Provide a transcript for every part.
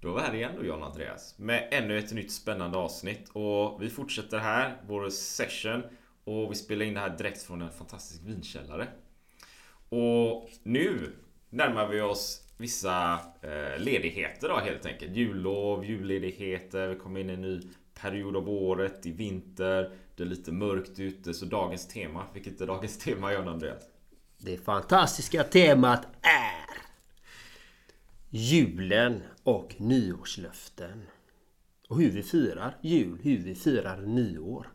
Då är vi här igen då John Andreas med ännu ett nytt spännande avsnitt och vi fortsätter här vår session och vi spelar in det här direkt från en fantastisk vinkällare. Och nu närmar vi oss vissa eh, ledigheter då helt enkelt. Jullov, julledigheter, vi kommer in i en ny period av året, i vinter. Det är lite mörkt ute, så dagens tema. Vilket är dagens tema John Andreas? Det fantastiska temat är julen och nyårslöften. Och hur vi firar jul, hur vi firar nyår.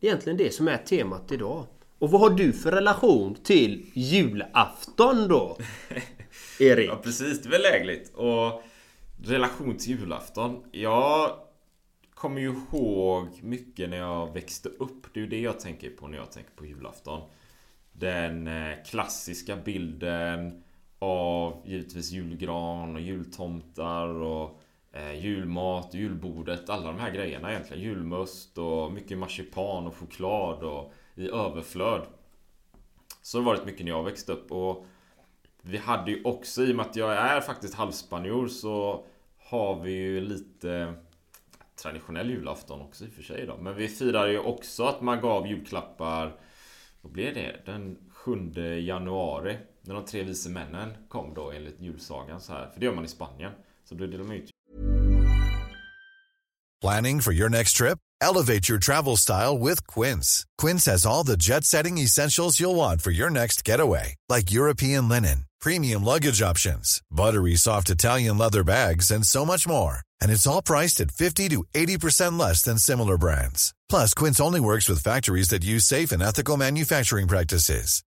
Det är egentligen det som är temat idag. Och vad har du för relation till julafton då? Erik? Ja precis, det är väl lägligt. Och relation till julafton. Jag kommer ju ihåg mycket när jag växte upp. Det är ju det jag tänker på när jag tänker på julafton. Den eh, klassiska bilden av givetvis julgran och jultomtar och eh, julmat, julbordet, alla de här grejerna egentligen. Julmust och mycket marsipan och choklad och i överflöd. Så har det varit mycket när jag växte upp och vi hade ju också, i och med att jag är faktiskt halvspanjor så har vi ju lite traditionell julafton också i och för sig då. Men vi firar ju också att man gav julklappar Vad blev det? Den 7 januari När de tre vise männen kom då enligt julsagan så här. För det gör man i Spanien. Så då delar man ut typ- Planning for your next trip? Elevate your travel style with Quince. Quince has all the jet setting essentials you'll want for your next getaway, like European linen, premium luggage options, buttery soft Italian leather bags, and so much more. And it's all priced at 50 to 80% less than similar brands. Plus, Quince only works with factories that use safe and ethical manufacturing practices.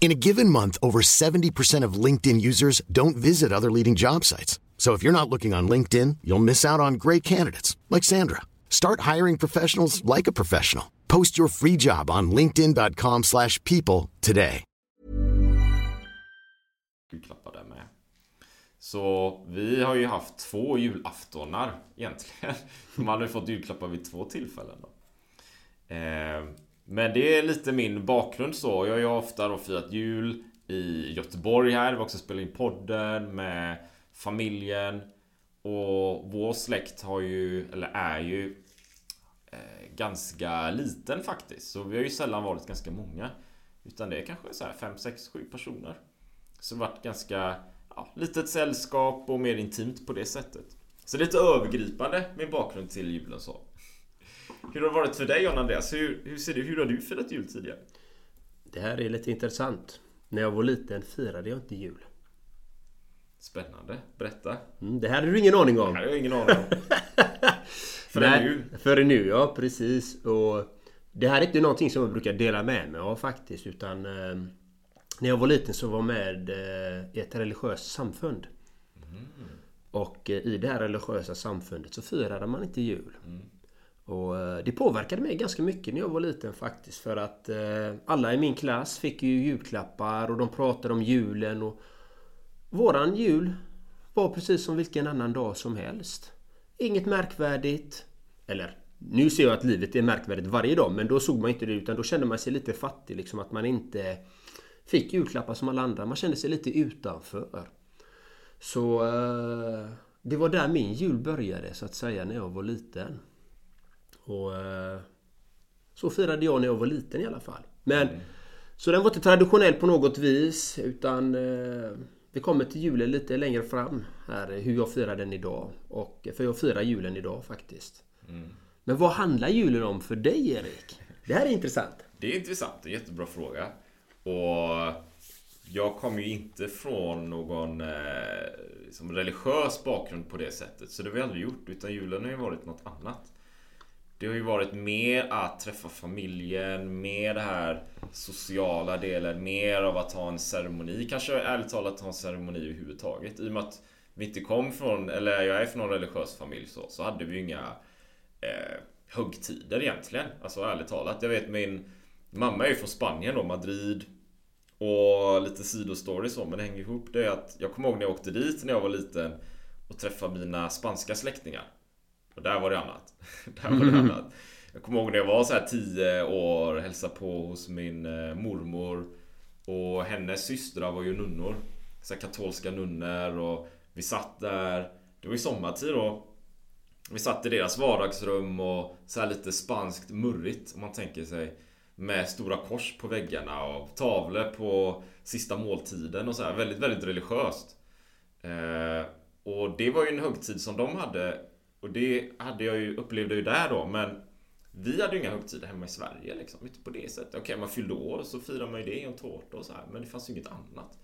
In a given month, over 70% of LinkedIn users don't visit other leading job sites. So if you're not looking on LinkedIn, you'll miss out on great candidates like Sandra. Start hiring professionals like a professional. Post your free job on linkedin.com/people slash people today. julklappar där med. Så vi har ju haft två julaftonar egentligen. Man hade fått julklappar vid två tillfällen då. Eh, men det är lite min bakgrund så. Jag har ju ofta då firat jul i Göteborg här. Vi har också spelat in podden med familjen. Och vår släkt har ju, eller är ju eh, ganska liten faktiskt. Så vi har ju sällan varit ganska många. Utan det är kanske så här 5, 6, 7 personer. Så det har varit ganska ja, litet sällskap och mer intimt på det sättet. Så lite övergripande min bakgrund till julen så. Hur har det varit för dig John Andreas? Hur, hur ser du, hur har du firat jul tidigare? Det här är lite intressant. När jag var liten firade jag inte jul. Spännande, berätta. Mm, det här hade du ingen aning Det om. här har jag ingen aning om. Förrän Nej, nu. Förrän nu, ja precis. Och det här är inte någonting som jag brukar dela med mig av faktiskt. Utan eh, när jag var liten så var jag med eh, i ett religiöst samfund. Och eh, i det här religiösa samfundet så firade man inte jul. Och eh, det påverkade mig ganska mycket när jag var liten faktiskt. För att eh, alla i min klass fick ju julklappar och de pratade om julen. Och våran jul var precis som vilken annan dag som helst. Inget märkvärdigt. Eller Nu ser jag att livet är märkvärdigt varje dag men då såg man inte det utan då kände man sig lite fattig liksom att man inte fick julklappar som alla andra. Man kände sig lite utanför. Så eh, det var där min jul började så att säga när jag var liten. Och eh, så firade jag när jag var liten i alla fall. Men Så den var inte traditionell på något vis utan eh, vi kommer till julen lite längre fram här hur jag firar den idag. Och, för jag firar julen idag faktiskt. Men vad handlar julen om för dig Erik? Det här är intressant. Det är intressant, en jättebra fråga. Och jag kommer ju inte från någon eh, som religiös bakgrund på det sättet. Så det har vi aldrig gjort. Utan julen har ju varit något annat. Det har ju varit mer att träffa familjen, mer det här sociala delen, mer av att ha en ceremoni. Kanske ärligt talat ha en ceremoni överhuvudtaget. I och med att vi inte kom från, eller jag är från en religiös familj så, så hade vi ju inga eh, högtider egentligen. Alltså ärligt talat. Jag vet min mamma är ju från Spanien då, Madrid. Och lite sidostory så, men det hänger ihop. Det är att jag kommer ihåg när jag åkte dit när jag var liten och träffade mina spanska släktingar. Och där var det annat. där var det annat. Jag kommer ihåg när jag var så här 10 år, hälsade på hos min eh, mormor. Och hennes systrar var ju nunnor. Så här katolska nunnor och vi satt där. Det var ju sommartid då. Vi satt i deras vardagsrum och så här lite spanskt murrigt om man tänker sig. Med stora kors på väggarna och tavlor på sista måltiden och så här. Väldigt, väldigt religiöst. Eh, och det var ju en högtid som de hade. Och det hade jag ju, upplevde ju där då. Men vi hade ju inga högtider hemma i Sverige liksom. Inte på det sättet. Okej, man fyllde år så firar man ju det i en tårta och så här. Men det fanns ju inget annat.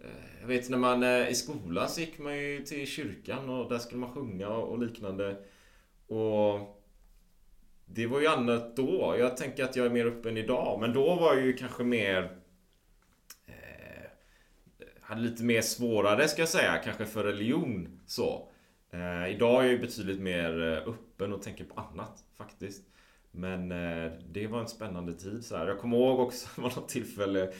Eh, jag vet när man eh, i skolan så gick man ju till kyrkan och där skulle man sjunga och liknande. Och det var ju annat då. Jag tänker att jag är mer öppen idag. Men då var jag ju kanske mer... Eh, hade lite mer svårare ska jag säga, kanske för religion så. Eh, idag är jag ju betydligt mer eh, öppen och tänker på annat faktiskt. Men eh, det var en spännande tid så här. Jag kommer ihåg också, det var något tillfälle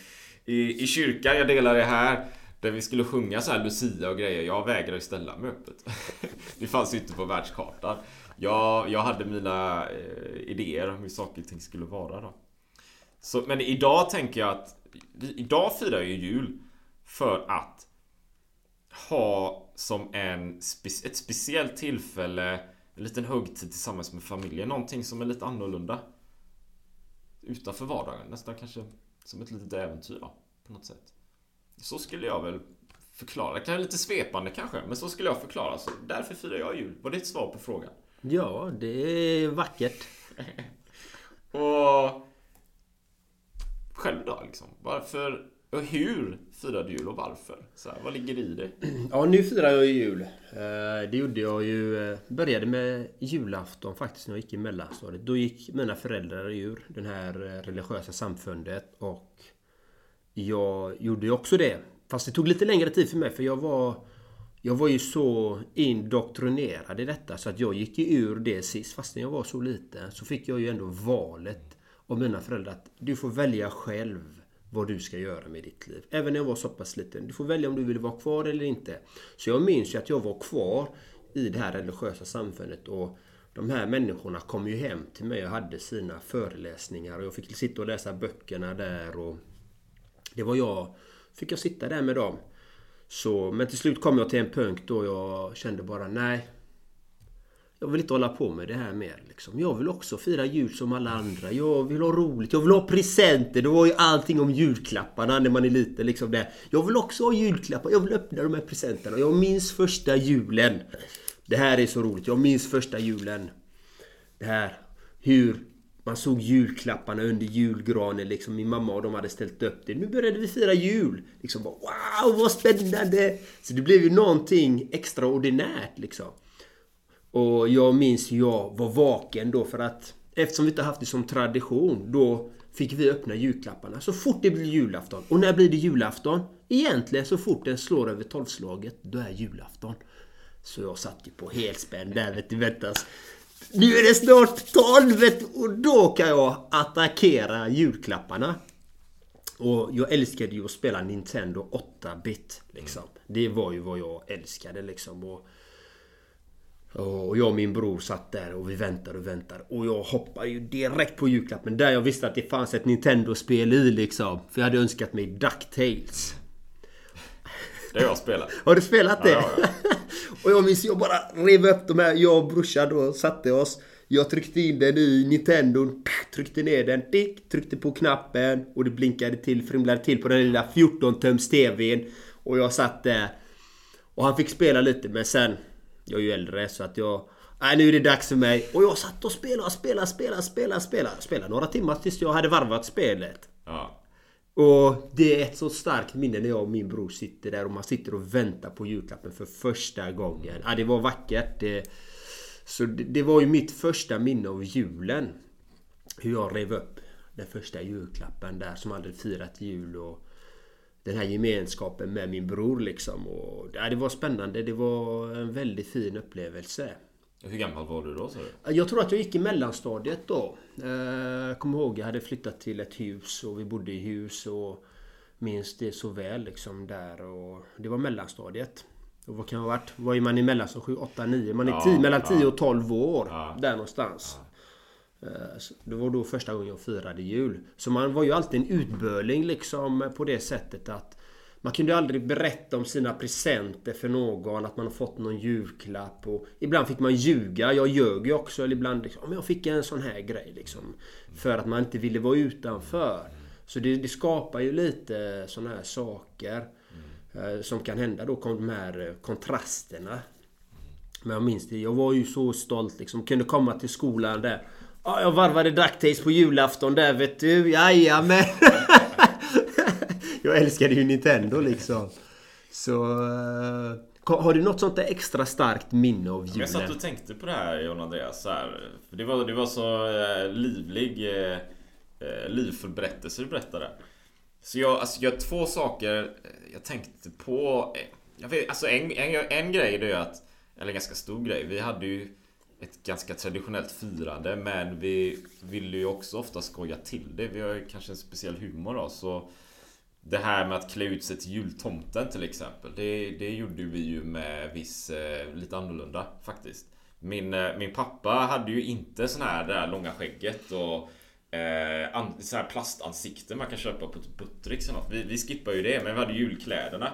i, i kyrkan, jag delar det här. Där vi skulle sjunga så här Lucia och grejer. Jag vägrade ställa mig öppet. det fanns ju inte på världskartan. Jag, jag hade mina eh, idéer om hur saker och ting skulle vara då. Så, men idag tänker jag att Idag firar jag ju jul För att Ha som en spe- ett speciellt tillfälle En liten högtid tillsammans med familjen. Någonting som är lite annorlunda. Utanför vardagen. Nästan kanske som ett litet äventyr då, På något sätt. Så skulle jag väl förklara. Det kan vara lite svepande kanske Men så skulle jag förklara. Så Därför firar jag jul. Var det ett svar på frågan? Ja, det är vackert. Och själv då liksom? Varför och hur firar du jul och varför? Så här, vad ligger i det? Ja, nu firar jag jul. Eh, det gjorde jag ju... Eh, började med julafton faktiskt när jag gick i mellanstadiet. Då gick mina föräldrar ur det här eh, religiösa samfundet och jag gjorde ju också det. Fast det tog lite längre tid för mig för jag var... Jag var ju så indoktrinerad i detta så att jag gick ju ur det sist. Fastän jag var så liten så fick jag ju ändå valet av mina föräldrar att du får välja själv vad du ska göra med ditt liv. Även när jag var så pass liten. Du får välja om du vill vara kvar eller inte. Så jag minns ju att jag var kvar i det här religiösa samfundet och de här människorna kom ju hem till mig och hade sina föreläsningar och jag fick sitta och läsa böckerna där och det var jag... Fick jag sitta där med dem. Så, men till slut kom jag till en punkt då jag kände bara nej. Jag vill inte hålla på med det här mer. Liksom. Jag vill också fira jul som alla andra. Jag vill ha roligt. Jag vill ha presenter. Det var ju allting om julklapparna när man är liten. Liksom det. Jag vill också ha julklappar. Jag vill öppna de här presenterna. Jag minns första julen. Det här är så roligt. Jag minns första julen. Det här. Hur man såg julklapparna under julgranen. Liksom. Min mamma och de hade ställt upp det. Nu började vi fira jul. Liksom wow, vad spännande! Så det blev ju någonting extraordinärt liksom. Och jag minns hur jag var vaken då för att eftersom vi inte haft det som tradition då fick vi öppna julklapparna så fort det blir julafton. Och när blir det julafton? Egentligen så fort den slår över tolvslaget, då är julafton. Så jag satt ju på helspänn där vet du, väntas. Nu är det snart tolv och då kan jag attackera julklapparna. Och jag älskade ju att spela Nintendo 8-bit liksom. Det var ju vad jag älskade liksom. Och och jag och min bror satt där och vi väntade och väntade. Och jag hoppade ju direkt på julklappen. Där jag visste att det fanns ett Nintendo-spel i liksom. För jag hade önskat mig DuckTales. Det har jag spelat. Har du spelat det? Ja, ja, och jag minns jag bara rev upp de här. Jag och brorsan då satte oss. Jag tryckte in den i Nintendo. Tryckte ner den. Tick, tryckte på knappen. Och det blinkade till, frimlade till på den lilla 14-tums TVn. Och jag satt där. Och han fick spela lite men sen... Jag är ju äldre så att jag... Nej nu är det dags för mig. Och jag satt och spelade, spelade, spelade, spelade, spelade. Spelade några timmar tills jag hade varvat spelet. Ja. Och det är ett så starkt minne när jag och min bror sitter där och man sitter och väntar på julklappen för första gången. Ja, det var vackert. Det, så det, det var ju mitt första minne av julen. Hur jag rev upp den första julklappen där som aldrig firat jul och den här gemenskapen med min bror liksom. Och, ja, det var spännande. Det var en väldigt fin upplevelse. Hur gammal var du då sa du? Jag tror att jag gick i mellanstadiet då. Eh, Jag kommer ihåg jag hade flyttat till ett hus och vi bodde i hus och minns det så väl liksom där och det var mellanstadiet. Och vad kan det ha varit? Vad är man i mellanstadiet? 7, 8, 9? Man är Ja, tio, mellan ja. 10 och 12 år. Ja. Där någonstans. Eh, så Eh, det var då första gången jag firade jul. Så man var ju alltid en utböling liksom på det sättet att man kunde aldrig berätta om sina presenter för någon, att man har fått någon julklapp. Och ibland fick man ljuga. Jag ljög ju också. Eller ibland liksom, jag fick en sån här grej liksom. För att man inte ville vara utanför. Så det, det skapar ju lite såna här saker. Eh, som kan hända då, de här eh, kontrasterna. Men jag minns det, jag var ju så stolt liksom. Kunde komma till skolan där. Ja, jag varvade DuckTales på julafton där vet du. Jajamän! jag älskade ju Nintendo liksom. Så... eh, Har du något sånt där extra starkt minne av julen? Jag satt och tänkte på det här John Andreas. Så här, för det, var, det var så eh, livlig eh, livfull berättelse du berättade. Så jag, alltså, jag har två saker jag tänkte på. Jag vet, alltså en, en, en grej det är att, eller en ganska stor grej. Vi hade ju ett ganska traditionellt firande men vi ville ju också ofta skoja till det. Vi har ju kanske en speciell humor då så det här med att klä ut sig till jultomten till exempel. Det, det gjorde vi ju med viss, eh, lite annorlunda faktiskt. Min, eh, min pappa hade ju inte sån här det här långa skägget och eh, an, så här plastansikte man kan köpa på typ Buttricks eller något. Vi, vi skippade ju det men vi hade julkläderna.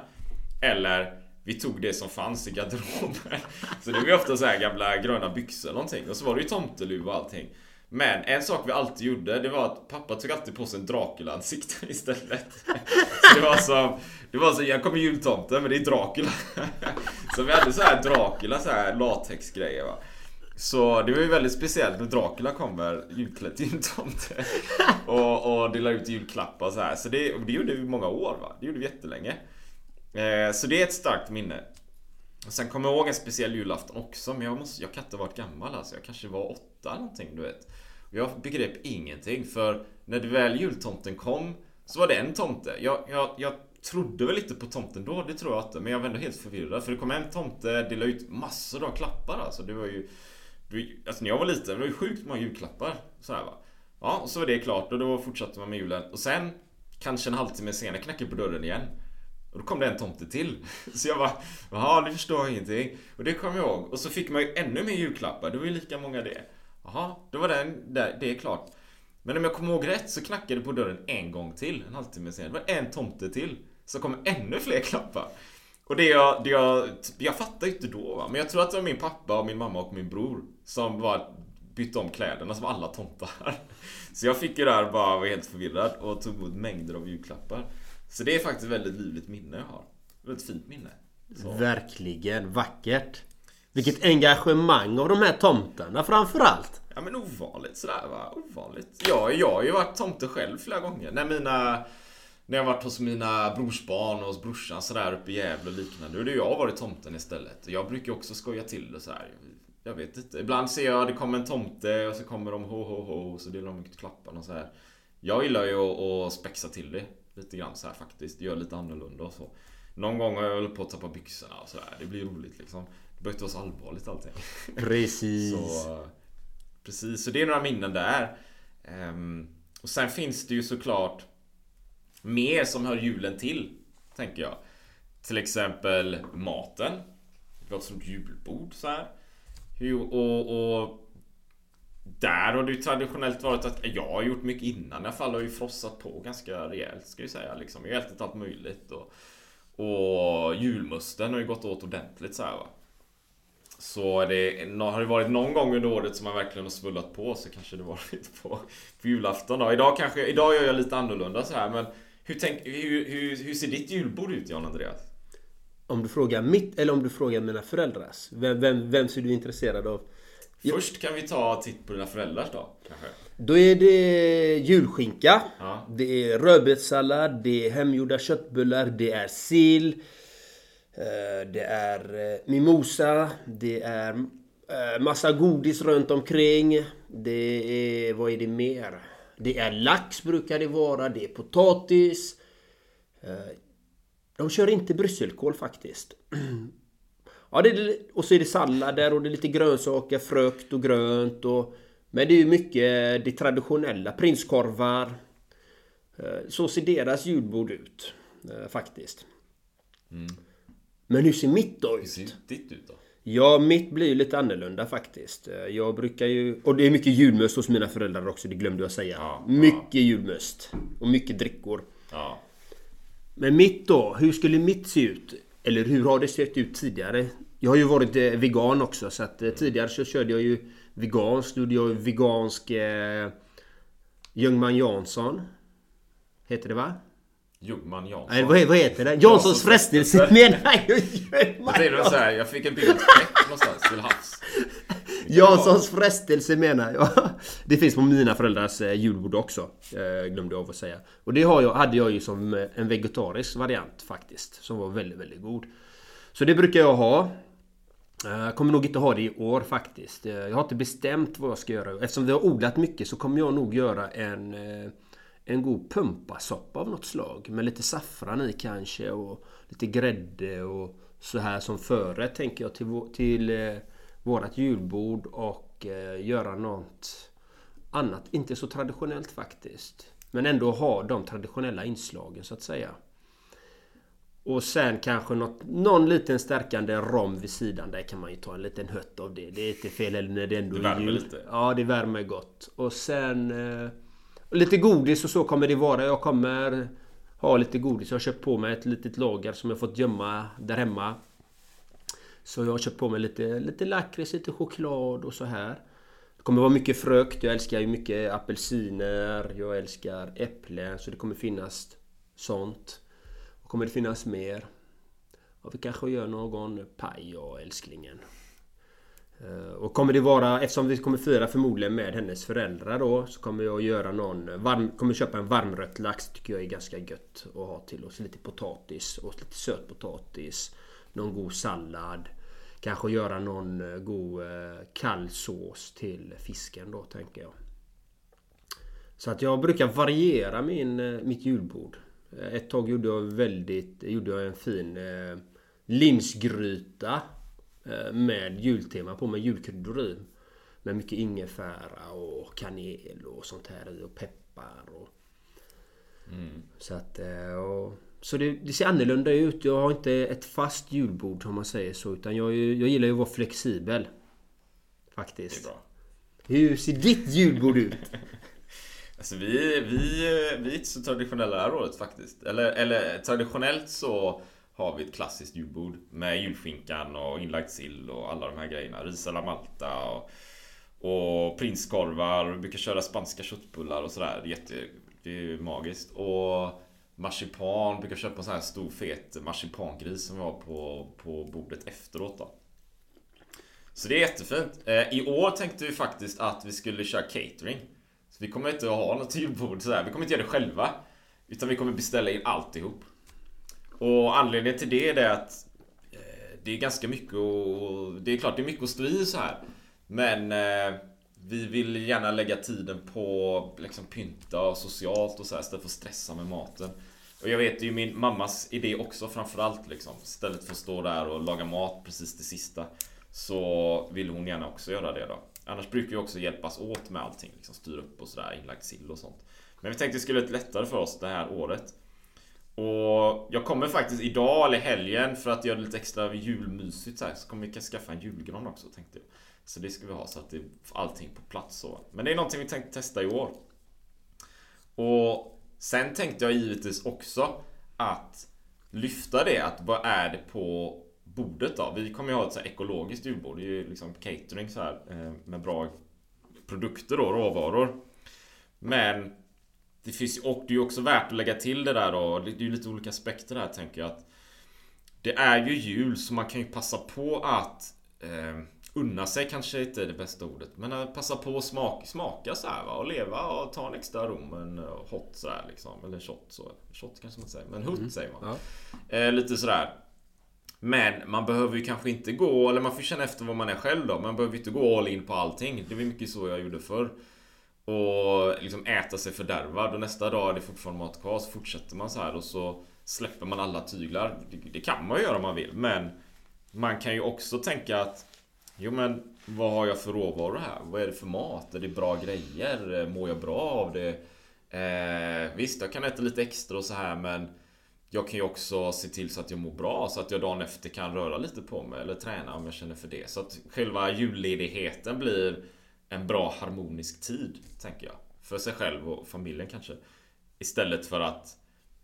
Eller vi tog det som fanns i garderoben. Så det var ju ofta så här gamla gröna byxor eller någonting. Och så var det ju tomteluva och allting. Men en sak vi alltid gjorde, det var att pappa tog alltid på sig en Dracula-ansikte istället. Så det var som, det var så, jag kommer jultomten men det är Dracula. Så vi hade så här Dracula, så här latexgrejer va. Så det var ju väldigt speciellt när Dracula kommer julklädd till jultomte. Och, och delar ut julklappar och så här. Så det, det gjorde vi i många år va. Det gjorde vi jättelänge. Eh, så det är ett starkt minne. Och sen kommer jag ihåg en speciell julafton också, men jag, måste, jag kan inte ha varit gammal alltså. Jag kanske var åtta eller någonting, du vet. Och jag begrep ingenting, för när det väl jultomten kom så var det en tomte. Jag, jag, jag trodde väl lite på tomten då, det tror jag inte. Men jag var ändå helt förvirrad, för det kom en tomte, delade ut massor av klappar alltså. Det var ju... det var- Alltså när jag var liten, det var ju sjukt många julklappar. Så här, va. Ja, och så var det klart och då fortsatte man med julen. Och sen, kanske en halvtimme senare, knackade på dörren igen. Och då kom det en tomte till. Så jag bara, jaha, du förstår jag ingenting. Och det kommer jag ihåg. Och så fick man ju ännu mer julklappar. Det var ju lika många det. Jaha, då var den, där, det är klart. Men om jag kommer ihåg rätt så knackade det på dörren en gång till. En halvtimme senare. Det var en tomte till. Så kom ännu fler klappar. Och det jag, det jag, typ, jag fattar inte då va. Men jag tror att det var min pappa och min mamma och min bror som var bytte om kläderna som alla tomtar. Så jag fick ju där bara var helt förvirrad och tog emot mängder av julklappar. Så det är faktiskt ett väldigt livligt minne jag har. Väldigt fint minne. Så. Verkligen vackert. Vilket engagemang av de här tomtarna framförallt. Ja men ovanligt sådär va. Ovanligt. Ja, jag har ju varit tomte själv flera gånger. När mina... När jag varit hos mina brorsbarn och hos brorsan sådär uppe i Gävle och liknande. Då har jag varit tomten istället. Jag brukar också skoja till det så här. Jag vet inte. Ibland ser jag det kommer en tomte och så kommer de ho ho ho och så delar de ut klapparna och så här. Jag gillar ju att, att spexa till det lite grann så här faktiskt. Gör lite annorlunda och så. Någon gång har jag hållit på att tappa byxorna och sådär. Det blir roligt liksom. Det behöver inte vara så allvarligt allting. Precis. Så, precis, så det är några minnen där. Ehm, och sen finns det ju såklart mer som hör julen till, tänker jag. Till exempel maten. Vi har ett stort julbord så här. Och, och där har det ju traditionellt varit att jag har gjort mycket innan i alla fall. Har ju frossat på ganska rejält ska vi säga. Liksom. Jag har ätit allt möjligt. Och, och julmusten har ju gått åt ordentligt så här va. Så det, har det varit någon gång under året som man verkligen har svullat på så kanske det varit på, på julafton då. Idag, kanske, idag gör jag lite annorlunda så här men hur, tänk, hur, hur, hur ser ditt julbord ut Jan Andreas? Om du frågar mitt eller om du frågar mina föräldrars? Vem, vem, vem är du intresserad av? Först kan vi ta titt på dina föräldrars då kanske? Då är det julskinka. Ja. Det är rödbetssallad. Det är hemgjorda köttbullar. Det är sill. eh, Det är eh, mimosa. Det är eh, massa godis runt omkring. Det är... Vad är det mer? Det är lax brukar det vara. Det är potatis. De kör inte brysselkål faktiskt. Ja, det är, och så är det sallader och det är lite grönsaker, frukt och grönt och... Men det är ju mycket det traditionella, prinskorvar. Eh, Så ser deras julbord ut. eh, Faktiskt. Men hur ser mitt då Hur ut? ser ditt ut då? Ja, mitt blir ju lite annorlunda faktiskt. Eh, Jag brukar ju... Och det är mycket julmust hos mina föräldrar också, det glömde jag säga. Ja, mycket julmust. Och mycket drickor. Ja. Men mitt då? Hur skulle mitt se ut? Eller hur har det sett ut tidigare? Jag har ju varit eh, vegan också så att eh, tidigare så körde jag ju veganskt. Gjorde jag vegansk eh, Ljungman Jansson. Heter det va? Ljungman Jansson. Nej, vad, vad heter det? Janssons frestelse menar jag Ljungman Jag så här, jag fick en bildträck någonstans till havs. Janssons frestelse menar jag. Det finns på mina föräldrars eh, julbord också. Eh, glömde jag av att säga. Och det har jag, hade jag ju som eh, en vegetarisk variant faktiskt. Som var väldigt, väldigt god. Så det brukar jag ha. Kommer nog inte ha det i år faktiskt. Jag har inte bestämt vad jag ska göra. Eftersom vi har odlat mycket så kommer jag nog göra en en god pumpasoppa av något slag. Med lite saffran i kanske och lite grädde och så här som förrätt tänker jag till, till vårat julbord och eh, göra något annat. Inte så traditionellt faktiskt. Men ändå ha de traditionella inslagen så att säga. Och sen kanske något, någon liten stärkande rom vid sidan. Där kan man ju ta en liten hött av det. Det är inte fel eller när det ändå Det är värmer jul. lite. Ja, det värmer gott. Och sen... Eh, lite godis och så kommer det vara. Jag kommer ha lite godis. Jag har köpt på mig ett litet lager som jag fått gömma där hemma. Så jag har köpt på mig lite, lite lakrits, lite choklad och så här. Det kommer vara mycket frukt. Jag älskar ju mycket apelsiner. Jag älskar äpplen. Så det kommer finnas sånt. Och kommer det finnas mer? Och vi kanske gör någon paj, jag älsklingen. Eh, och kommer det vara, eftersom vi kommer fira förmodligen med hennes föräldrar då Så kommer jag göra någon varm, kommer köpa en varmrött lax tycker jag är ganska gött att ha till oss. Lite potatis och lite sötpotatis. Någon god sallad. Kanske göra någon eh, god eh, kall sås till fisken då tänker jag. Så att jag brukar variera min, eh, mitt julbord. Ett tag gjorde jag väldigt, gjorde jag en fin eh, linsgryta eh, med jultema på med julkryddor i. Med mycket ingefära och kanel och sånt här i och peppar och... Så att... eh, Och, så det, det ser annorlunda ut. Jag har inte ett fast julbord om man säger så. Utan jag, jag gillar ju att vara flexibel. Det är Faktiskt. bra. Hur ser ditt julbord ut? Alltså vi, vi, vi är inte så traditionella det här året faktiskt. Eller, eller traditionellt så har vi ett klassiskt julbord med julskinkan och inlagd sill och alla de här grejerna. Ris alla Malta och, och prinskorvar. Vi brukar köra spanska köttbullar och sådär. Det är, jätte, det är magiskt. Och marsipan. Brukar köpa en sån här stor fet marsipangris som vi har på, på bordet efteråt då. Så det är jättefint. Eh, I år tänkte vi faktiskt att vi skulle köra catering. Så vi kommer inte att ha något julbord sådär. Vi kommer inte göra det själva. Utan vi kommer beställa in alltihop. Och anledningen till det är att eh, det är ganska mycket och Det är klart det är mycket att stå i så här. Men eh, vi vill gärna lägga tiden på liksom pynta och socialt och så här istället för att stressa med maten. Och jag vet det är ju min mammas idé också framförallt liksom. Istället för att stå där och laga mat precis det sista. Så vill hon gärna också göra det då. Annars brukar vi också hjälpas åt med allting. Liksom styra upp och sådär, inlagd sill och sånt. Men vi tänkte det skulle bli lättare för oss det här året. Och jag kommer faktiskt idag eller helgen för att göra det lite extra julmysigt så, här, så kommer vi skaffa en julgran också tänkte jag. Så det ska vi ha så att det allting på plats så. Men det är någonting vi tänkte testa i år. Och sen tänkte jag givetvis också att lyfta det att vad är det på bordet då? Vi kommer ju ha ett så ekologiskt julbord. Det är ju liksom catering så här eh, med bra produkter och råvaror. Men det finns och det är ju också värt att lägga till det där då. Det är ju lite olika aspekter där tänker jag att Det är ju jul så man kan ju passa på att eh, Unna sig kanske inte är det bästa ordet Men passa på att smaka, smaka så här va och leva och ta en extra rom En hot så här liksom Eller shot så Shot kanske man säger men hutt mm. säger man ja. eh, Lite sådär men man behöver ju kanske inte gå, eller man får känna efter vad man är själv då. Man behöver inte gå all in på allting. Det var mycket så jag gjorde förr. Och liksom äta sig fördärvad och nästa dag är det fortfarande mat kvar. Så fortsätter man så här och så släpper man alla tyglar. Det, det kan man ju göra om man vill. Men man kan ju också tänka att Jo men vad har jag för råvaror här? Vad är det för mat? Är det bra grejer? Eh, mår jag bra av det? Eh, visst, jag kan äta lite extra och så här men jag kan ju också se till så att jag mår bra så att jag dagen efter kan röra lite på mig eller träna om jag känner för det. Så att själva julledigheten blir en bra harmonisk tid, tänker jag. För sig själv och familjen kanske. Istället för att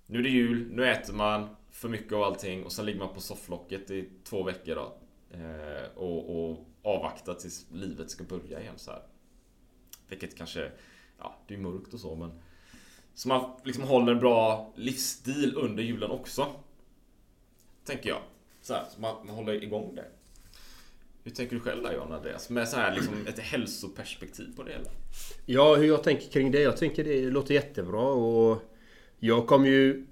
nu är det jul, nu äter man för mycket av allting och sen ligger man på sofflocket i två veckor då. Eh, och, och avvakta tills livet ska börja igen så här. Vilket kanske, ja det är mörkt och så men så man liksom håller en bra livsstil under julen också. Tänker jag. Så, här, så man, man håller igång det. Hur tänker du själv där John Andreas? Med så här liksom ett hälsoperspektiv på det hela. Ja, hur jag tänker kring det? Jag tänker det låter jättebra och jag kommer ju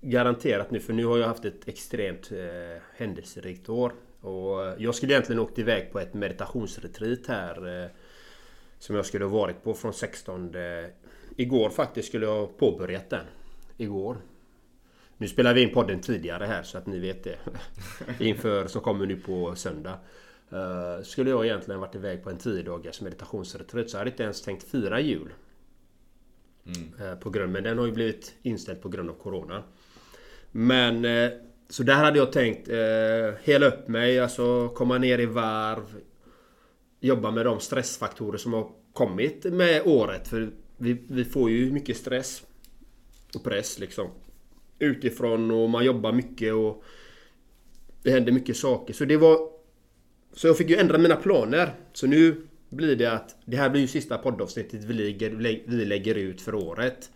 garanterat nu, för nu har jag haft ett extremt eh, händelserikt år. Och jag skulle egentligen åkt iväg på ett meditationsretreat här eh, som jag skulle ha varit på från 16 Igår faktiskt skulle jag ha påbörjat den. Igår. Nu spelar vi in podden tidigare här så att ni vet det. Inför som kommer nu på söndag. Uh, skulle jag egentligen varit iväg på en 10 dagars meditationsretreat så hade jag inte ens tänkt fira jul. Mm. Uh, på grund, men den har ju blivit inställd på grund av Corona. Men uh, så där hade jag tänkt eh, hela upp mig, alltså komma ner i varv. Jobba med de stressfaktorer som har kommit med året. För vi, vi får ju mycket stress och press liksom. Utifrån och man jobbar mycket och det händer mycket saker. Så det var... Så jag fick ju ändra mina planer. Så nu blir det att det här blir ju sista poddavsnittet vi lägger, vi lägger ut för året.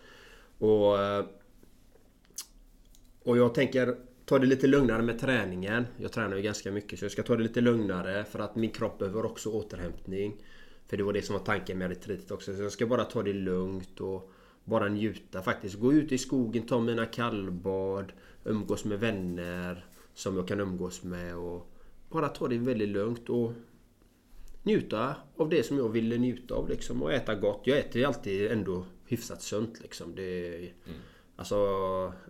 Och... Eh, och jag tänker ta det lite lugnare med träningen. Jag tränar ju ganska mycket så jag ska ta det lite lugnare för att min kropp behöver också återhämtning. För det var det som var tanken med retreatet också. Så jag ska bara ta det lugnt och bara njuta faktiskt. Gå ut i skogen, ta mina kallbad, umgås med vänner som jag kan umgås med och bara ta det väldigt lugnt och njuta av det som jag ville njuta av liksom och äta gott. Jag äter ju alltid ändå hyfsat sunt liksom. Det, mm. Alltså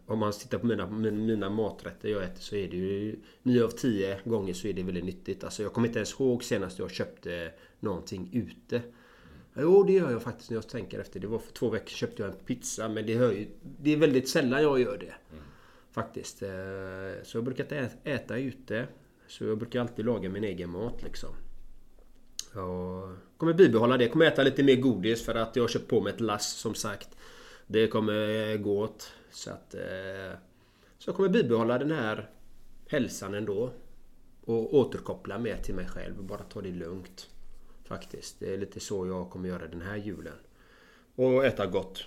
om man tittar på mina, mina maträtter jag äter så är det ju 9 av 10 gånger så är det väldigt nyttigt. Alltså jag kommer inte ens ihåg senast jag köpte någonting ute. Mm. Jo, det gör jag faktiskt när jag tänker efter. Det var för två veckor köpte jag en pizza. Men det, hör ju, det är väldigt sällan jag gör det. Mm. Faktiskt. Eh, så jag brukar inte äta ute. Så jag brukar alltid laga min egen mat liksom. Jag kommer bibehålla det. Jag kommer äta lite mer godis för att jag har köpt på mig ett lass som sagt. Det kommer gå åt. Så att... Eh, så jag kommer bibehålla den här hälsan ändå. Och återkoppla mer till mig själv. Bara ta det lugnt. Faktiskt. Det är lite så jag kommer göra den här julen. Och äta gott.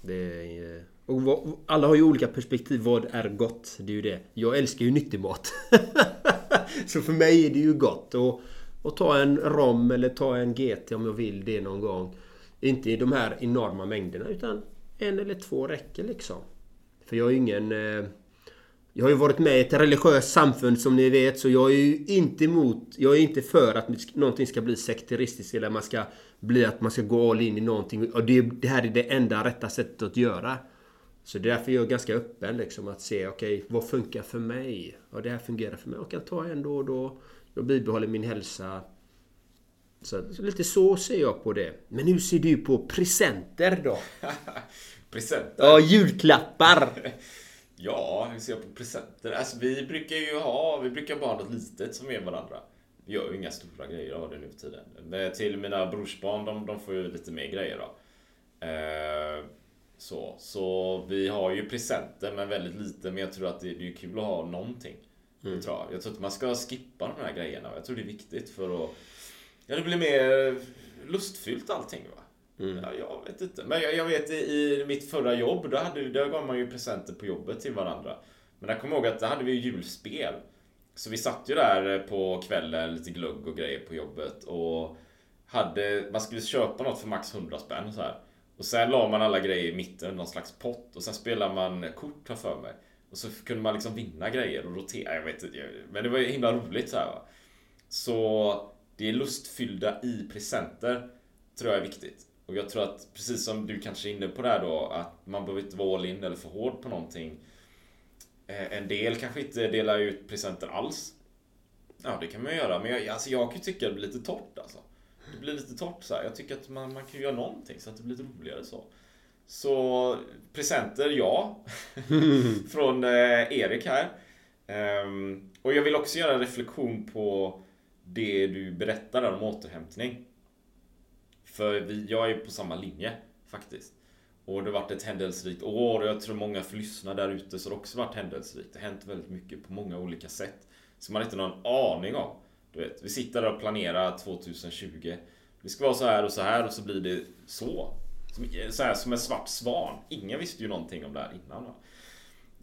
Det är, eh, och alla har ju olika perspektiv. Vad är gott? Det är ju det. Jag älskar ju nyttig mat. så för mig är det ju gott. Och, och ta en rom eller ta en GT om jag vill det någon gång. Inte i de här enorma mängderna utan en eller två räcker liksom. För jag är ju ingen... Eh, jag har ju varit med i ett religiöst samfund som ni vet så jag är ju inte emot... Jag är inte för att någonting ska bli sekteristiskt eller man ska bli att man ska gå all in i någonting. Och det, det här är det enda rätta sättet att göra. Så det är därför jag är ganska öppen liksom att se okej, okay, vad funkar för mig? Och det här fungerar för mig. Och jag tar en då och då. Jag bibehåller min hälsa. Så, lite så ser jag på det. Men hur ser du på presenter då? presenter? Ja, julklappar! Ja, hur ser jag på presenter? Alltså vi brukar ju ha, vi brukar bara ha något litet som är varandra. Vi gör ju inga stora grejer av det nu för tiden. Men till mina brorsbarn, de, de får ju lite mer grejer då. Eh, så, så vi har ju presenter men väldigt lite. Men jag tror att det, det är kul att ha någonting. Det tror jag. jag tror att man ska skippa de här grejerna. Jag tror det är viktigt för att... Ja, det blir mer lustfyllt allting va. Ja, jag vet inte. Men jag, jag vet i, i mitt förra jobb, då, hade, där gav man ju presenter på jobbet till varandra. Men jag kommer ihåg att där hade vi ju julspel. Så vi satt ju där på kvällen, lite glugg och grejer på jobbet och hade, man skulle köpa något för max 100 spänn så här. Och sen la man alla grejer i mitten, någon slags pott och sen spelade man kort här för mig. Och så kunde man liksom vinna grejer och rotera, jag vet inte. Men det var ju himla roligt så här va. Så det är lustfyllda i presenter tror jag är viktigt. Och jag tror att precis som du kanske är inne på där då att man behöver inte vara all in eller för hård på någonting. Eh, En del kanske inte delar ut presenter alls. Ja, det kan man göra. Men jag, alltså, jag kan ju tycka det blir lite torrt alltså. Det blir lite torrt så här. Jag tycker att man, man kan göra någonting så att det blir lite roligare så. Så presenter, ja. Från eh, Erik här. Ehm, och jag vill också göra en reflektion på det du berättar om återhämtning. För vi, jag är på samma linje faktiskt. Och det har varit ett händelserikt år och jag tror många för lyssna där ute så har det också varit händelserikt. Det har hänt väldigt mycket på många olika sätt. Som man inte har någon aning om. Du vet, vi sitter där och planerar 2020. Det ska vara så här och så här och så blir det så. Som, så här, som en svart svan. Ingen visste ju någonting om det här innan. Va?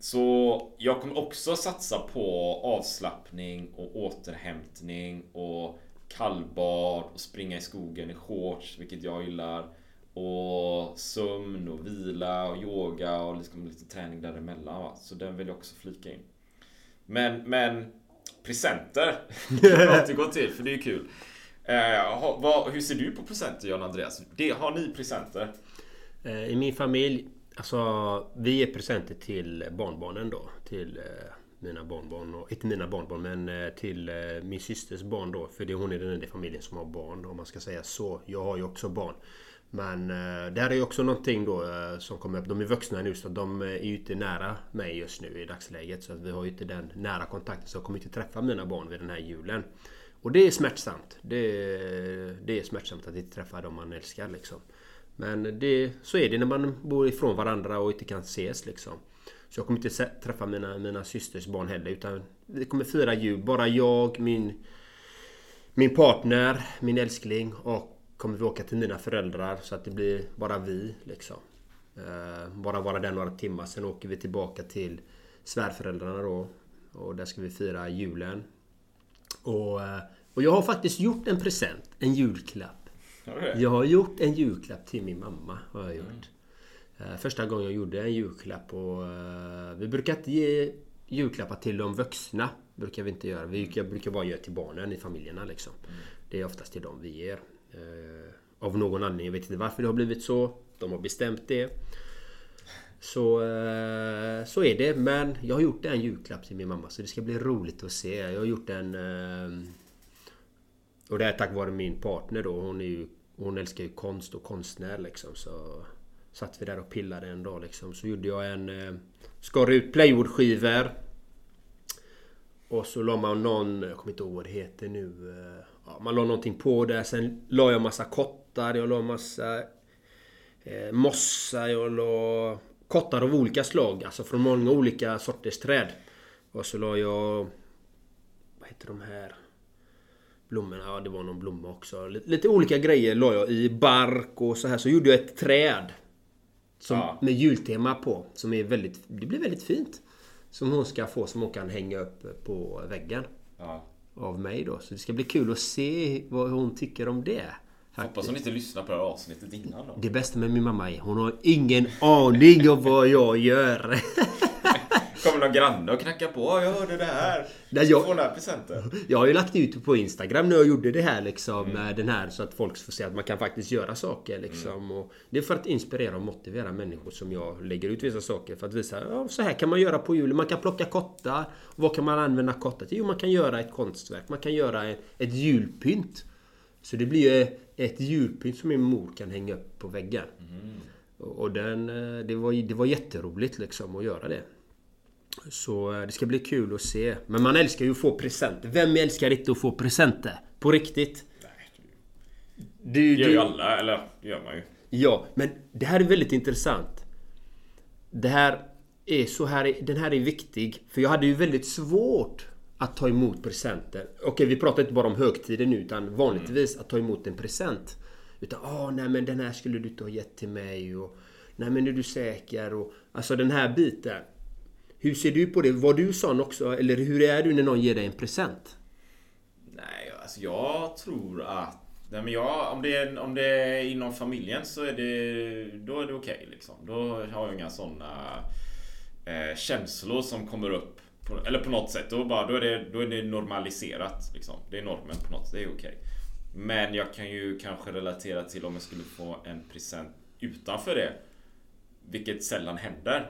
Så jag kommer också satsa på avslappning och återhämtning och kallbad och springa i skogen i shorts, vilket jag gillar. Och sömn och vila och yoga och liksom lite träning däremellan. Va? Så den vill jag också flika in. Men, men presenter kan vi återgå till, för det är kul. Eh, ha, vad, hur ser du på presenter John Andreas? Det, har ni presenter? Eh, I min familj, alltså vi ger presenter till barnbarnen då. Till eh, mina barnbarn. Och, inte mina barnbarn men eh, till eh, min systers barn då. För det, hon är den enda i familjen som har barn om man ska säga så. Jag har ju också barn. Men det här är ju också någonting då som kommer upp. De är vuxna nu så de är ju inte nära mig just nu i dagsläget. Så att vi har ju inte den nära kontakten. Så jag kommer inte träffa mina barn vid den här julen. Och det är smärtsamt. Det, det är smärtsamt att inte träffa dem man älskar liksom. Men det, så är det när man bor ifrån varandra och inte kan ses liksom. Så jag kommer inte träffa mina, mina systers barn heller utan vi kommer fira jul. Bara jag, min, min partner, min älskling och kommer vi åka till mina föräldrar så att det blir bara vi liksom. Eh, bara vara där några timmar. Sen åker vi tillbaka till svärföräldrarna då. Och där ska vi fira julen. Och, eh, och jag har faktiskt gjort en present. En julklapp. Jag har gjort en julklapp till min mamma. Har jag gjort. Eh, Första gången jag gjorde en julklapp och eh, vi brukar inte ge julklappar till de vuxna. Brukar vi inte göra. Vi brukar, brukar bara göra till barnen i familjerna liksom. Det är oftast till dem vi ger. Eh, Av någon anledning. Jag vet inte varför det har blivit så. De har bestämt det. Så, så är det. Men jag har gjort en julklapp till min mamma så det ska bli roligt att se. Jag har gjort en... Och det är tack vare min partner då. Hon, är ju, hon älskar ju konst och konstnär liksom. Så satt vi där och pillade en dag liksom. Så gjorde jag en... eh, Skar ut plywoodskivor. Och så la man någon... Jag kommer inte ihåg vad det heter nu. eh, Ja, man la någonting på där. Sen la jag massa kottar. Jag la massa eh, mossa. Jag la kottar av olika slag. Alltså från många olika sorters träd. Och så la jag... Vad heter de här? Blommorna, ja det var någon blomma också. Lite, olika grejer la jag i bark och så här. Så gjorde jag ett träd. Som, Ja. Med jultema på. Som är väldigt... Det blir väldigt fint. Som hon ska få som hon kan hänga upp på väggen. Ja. Av mig då. Så det ska bli kul att se vad hon tycker om det. Hoppas hon inte lyssnar på det här avsnittet innan då. Det bästa med min mamma är hon har ingen aning om vad jag gör. Någon granne och knackar på. "Ja, Jag hörde det här. Nej, jag- får den här presenten. Jag har ju lagt ut på Instagram när jag gjorde det här liksom. med Den här så att folk får se att man kan faktiskt göra saker liksom. Och det är för att inspirera och motivera människor som jag lägger ut vissa saker. För att visa ja, så här kan man göra på julen. Man kan plocka kottar. Och vad kan man använda kottar till? Jo, man kan göra ett konstverk. Man kan göra ett, ett julpynt. Så det blir ju ett julpynt som min mor kan hänga upp på väggen. Och och den, eh, det, var, det var jätteroligt liksom att göra det. Så eh, det ska bli kul att se. Men man älskar ju att få presenter. Vem älskar inte att få presenter? På riktigt. Det gör ju alla, eller gör man ju. Ja, men det här är väldigt intressant. Det här är så här, den här är viktig. För jag hade ju väldigt svårt att ta emot presenter. Okej, vi pratar inte bara om högtider nu utan vanligtvis att ta emot en present. Utan åh, nej men den här skulle du inte ha gett till mig och nej men är du säker och alltså den här biten. Hur ser du på det? Var du sån också? Eller hur är du när någon ger dig en present? Nej, alltså jag tror att... Nej, men jag, om, det är, om det är inom familjen så är det... Då är det okej okay, liksom. Då har jag inga såna eh, känslor som kommer upp. På, eller på något sätt. Då, bara, då, är det, då är det normaliserat. Liksom. Det är normen på något sätt. Det är okej. Okay. Men jag kan ju kanske relatera till om jag skulle få en present utanför det. Vilket sällan händer.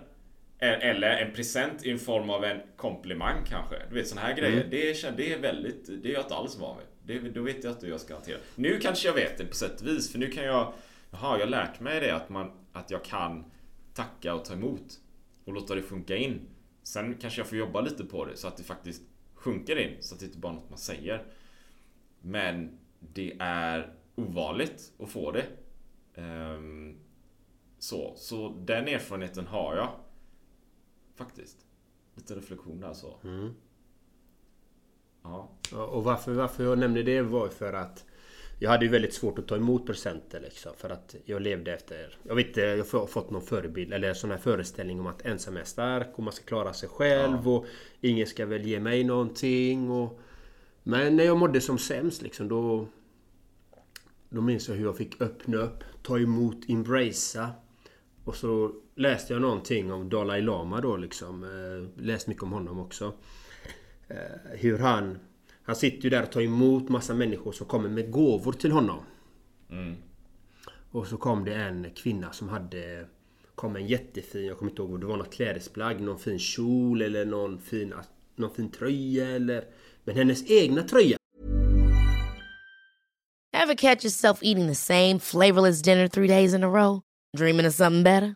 Eller en present i form av en komplimang kanske. Du vet såna här grejer. Mm. Det, är, det är väldigt... Det är jag inte alls van vid. Det, då vet jag inte hur jag ska hantera. Nu kanske jag vet det på sätt och vis. För nu kan jag... Jaha, jag har lärt mig det att, man, att jag kan tacka och ta emot. Och låta det funka in. Sen kanske jag får jobba lite på det så att det faktiskt sjunker in. Så att det inte bara är något man säger. Men det är ovanligt att få det. Um, så, så den erfarenheten har jag. Faktiskt. Lite reflektion där så. Mm. Ja. Och varför, varför jag nämnde det var för att jag hade ju väldigt svårt att ta emot presenter liksom. För att jag levde efter... Jag vet inte, jag har fått någon förebild eller sån här föreställning om att ensam är stark och man ska klara sig själv ja. och ingen ska väl ge mig någonting och... Men när jag mådde som sämst liksom då... Då minns jag hur jag fick öppna upp, ta emot, embracea. Och så läste jag någonting om Dalai Lama då liksom. Eh, läst mycket om honom också. Eh, hur han... Han sitter ju där och tar emot massa människor som kommer med gåvor till honom. Mm. Och så kom det en kvinna som hade... Kom en jättefin, jag kommer inte ihåg, det var något klädesplagg. Någon fin kjol eller någon fin, någon fin tröja eller... Men hennes egna tröja. Have catch yourself eating the same flavorless dinner three days in a row? Dreaming of something better?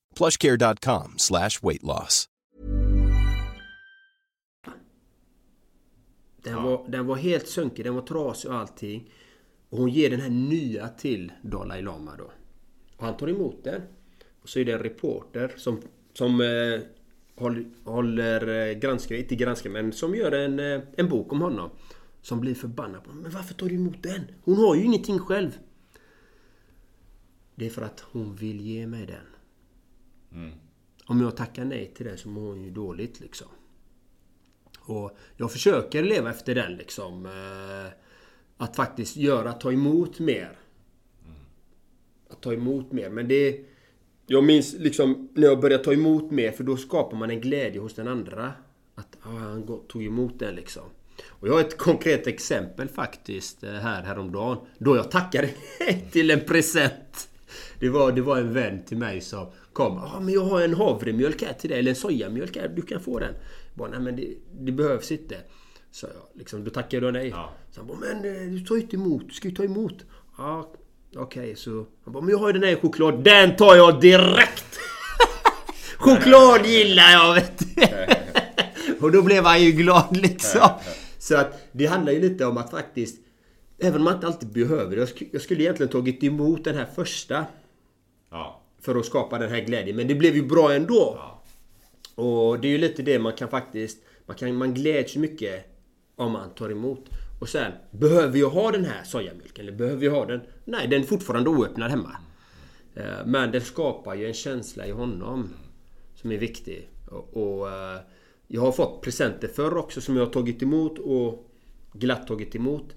plushcare.com slash weight loss. Den, ja. var, den var helt sunkig, den var trasig och allting. Och hon ger den här nya till Dalai Lama då. Och han tar emot den. Och så är det en reporter som, som eh, håller, håller eh, granskar, inte granskar, men som gör en, eh, en bok om honom. Som blir förbannad på Men varför tar du emot den? Hon har ju ingenting själv. Det är för att hon vill ge mig den. Mm. Om jag tackar nej till det så mår hon ju dåligt liksom. Och jag försöker leva efter den liksom. Eh, att faktiskt göra, ta emot mer. Att ta emot mer. Men det... Jag minns liksom när jag började ta emot mer för då skapar man en glädje hos den andra. Att ah, han tog emot den liksom. Och jag har ett konkret exempel faktiskt eh, här häromdagen. Då jag tackade till en present. Det var, det var en vän till mig som kom. Ja, ah, men jag har en havremjölk här till dig. Eller en sojamjölk här. Du kan få den. Bara, nej men det, det behövs inte. Så jag, liksom, då tackade jag nej. Ja. Så han bara, men eh, du tar ju inte emot. Du ska ju ta emot. Ja, okej okay, så... Han bara, men jag har ju den här choklad. Den tar jag direkt! choklad gillar jag vet du. Och då blev han ju glad liksom. Så att det handlar ju lite om att faktiskt... Även om man inte alltid behöver det. Jag skulle egentligen tagit emot den här första. Ja. För att skapa den här glädjen. Men det blev ju bra ändå. Ja. Och det är ju lite det man kan faktiskt... Man, kan, man gläds mycket om man tar emot. Och sen, behöver jag ha den här sojamjölken? Eller behöver jag ha den? Nej, den är fortfarande oöppnad hemma. Eh, Men den skapar ju en känsla i honom som är viktig. Och, och eh, jag har fått presenter förr också som jag har tagit emot och glatt tagit emot.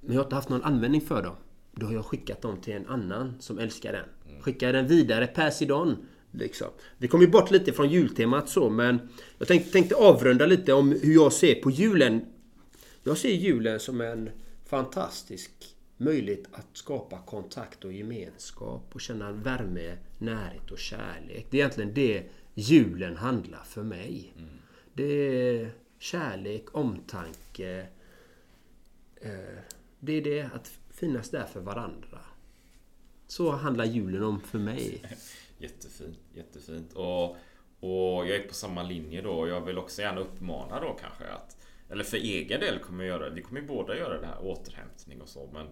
Men jag har inte haft någon användning för dem. Då har jag skickat dem till en annan som älskar den. Skickar den vidare per sidon. Liksom. Vi kom ju bort lite från jultemat så men jag tänkte, tänkte avrunda lite om hur jag ser på julen. Jag ser julen som en fantastisk möjlighet att skapa kontakt och gemenskap och känna värme, närhet och kärlek. Det är egentligen det julen handlar för mig. Det är kärlek, omtanke. Eh, Det är det att finnas där för varandra. Så handlar julen om för mig. Jättefint, jättefint. Och, och jag är på samma linje då. Jag vill också gärna uppmana då kanske att Eller för egen del kommer jag göra Vi kommer ju båda göra det här återhämtning och så men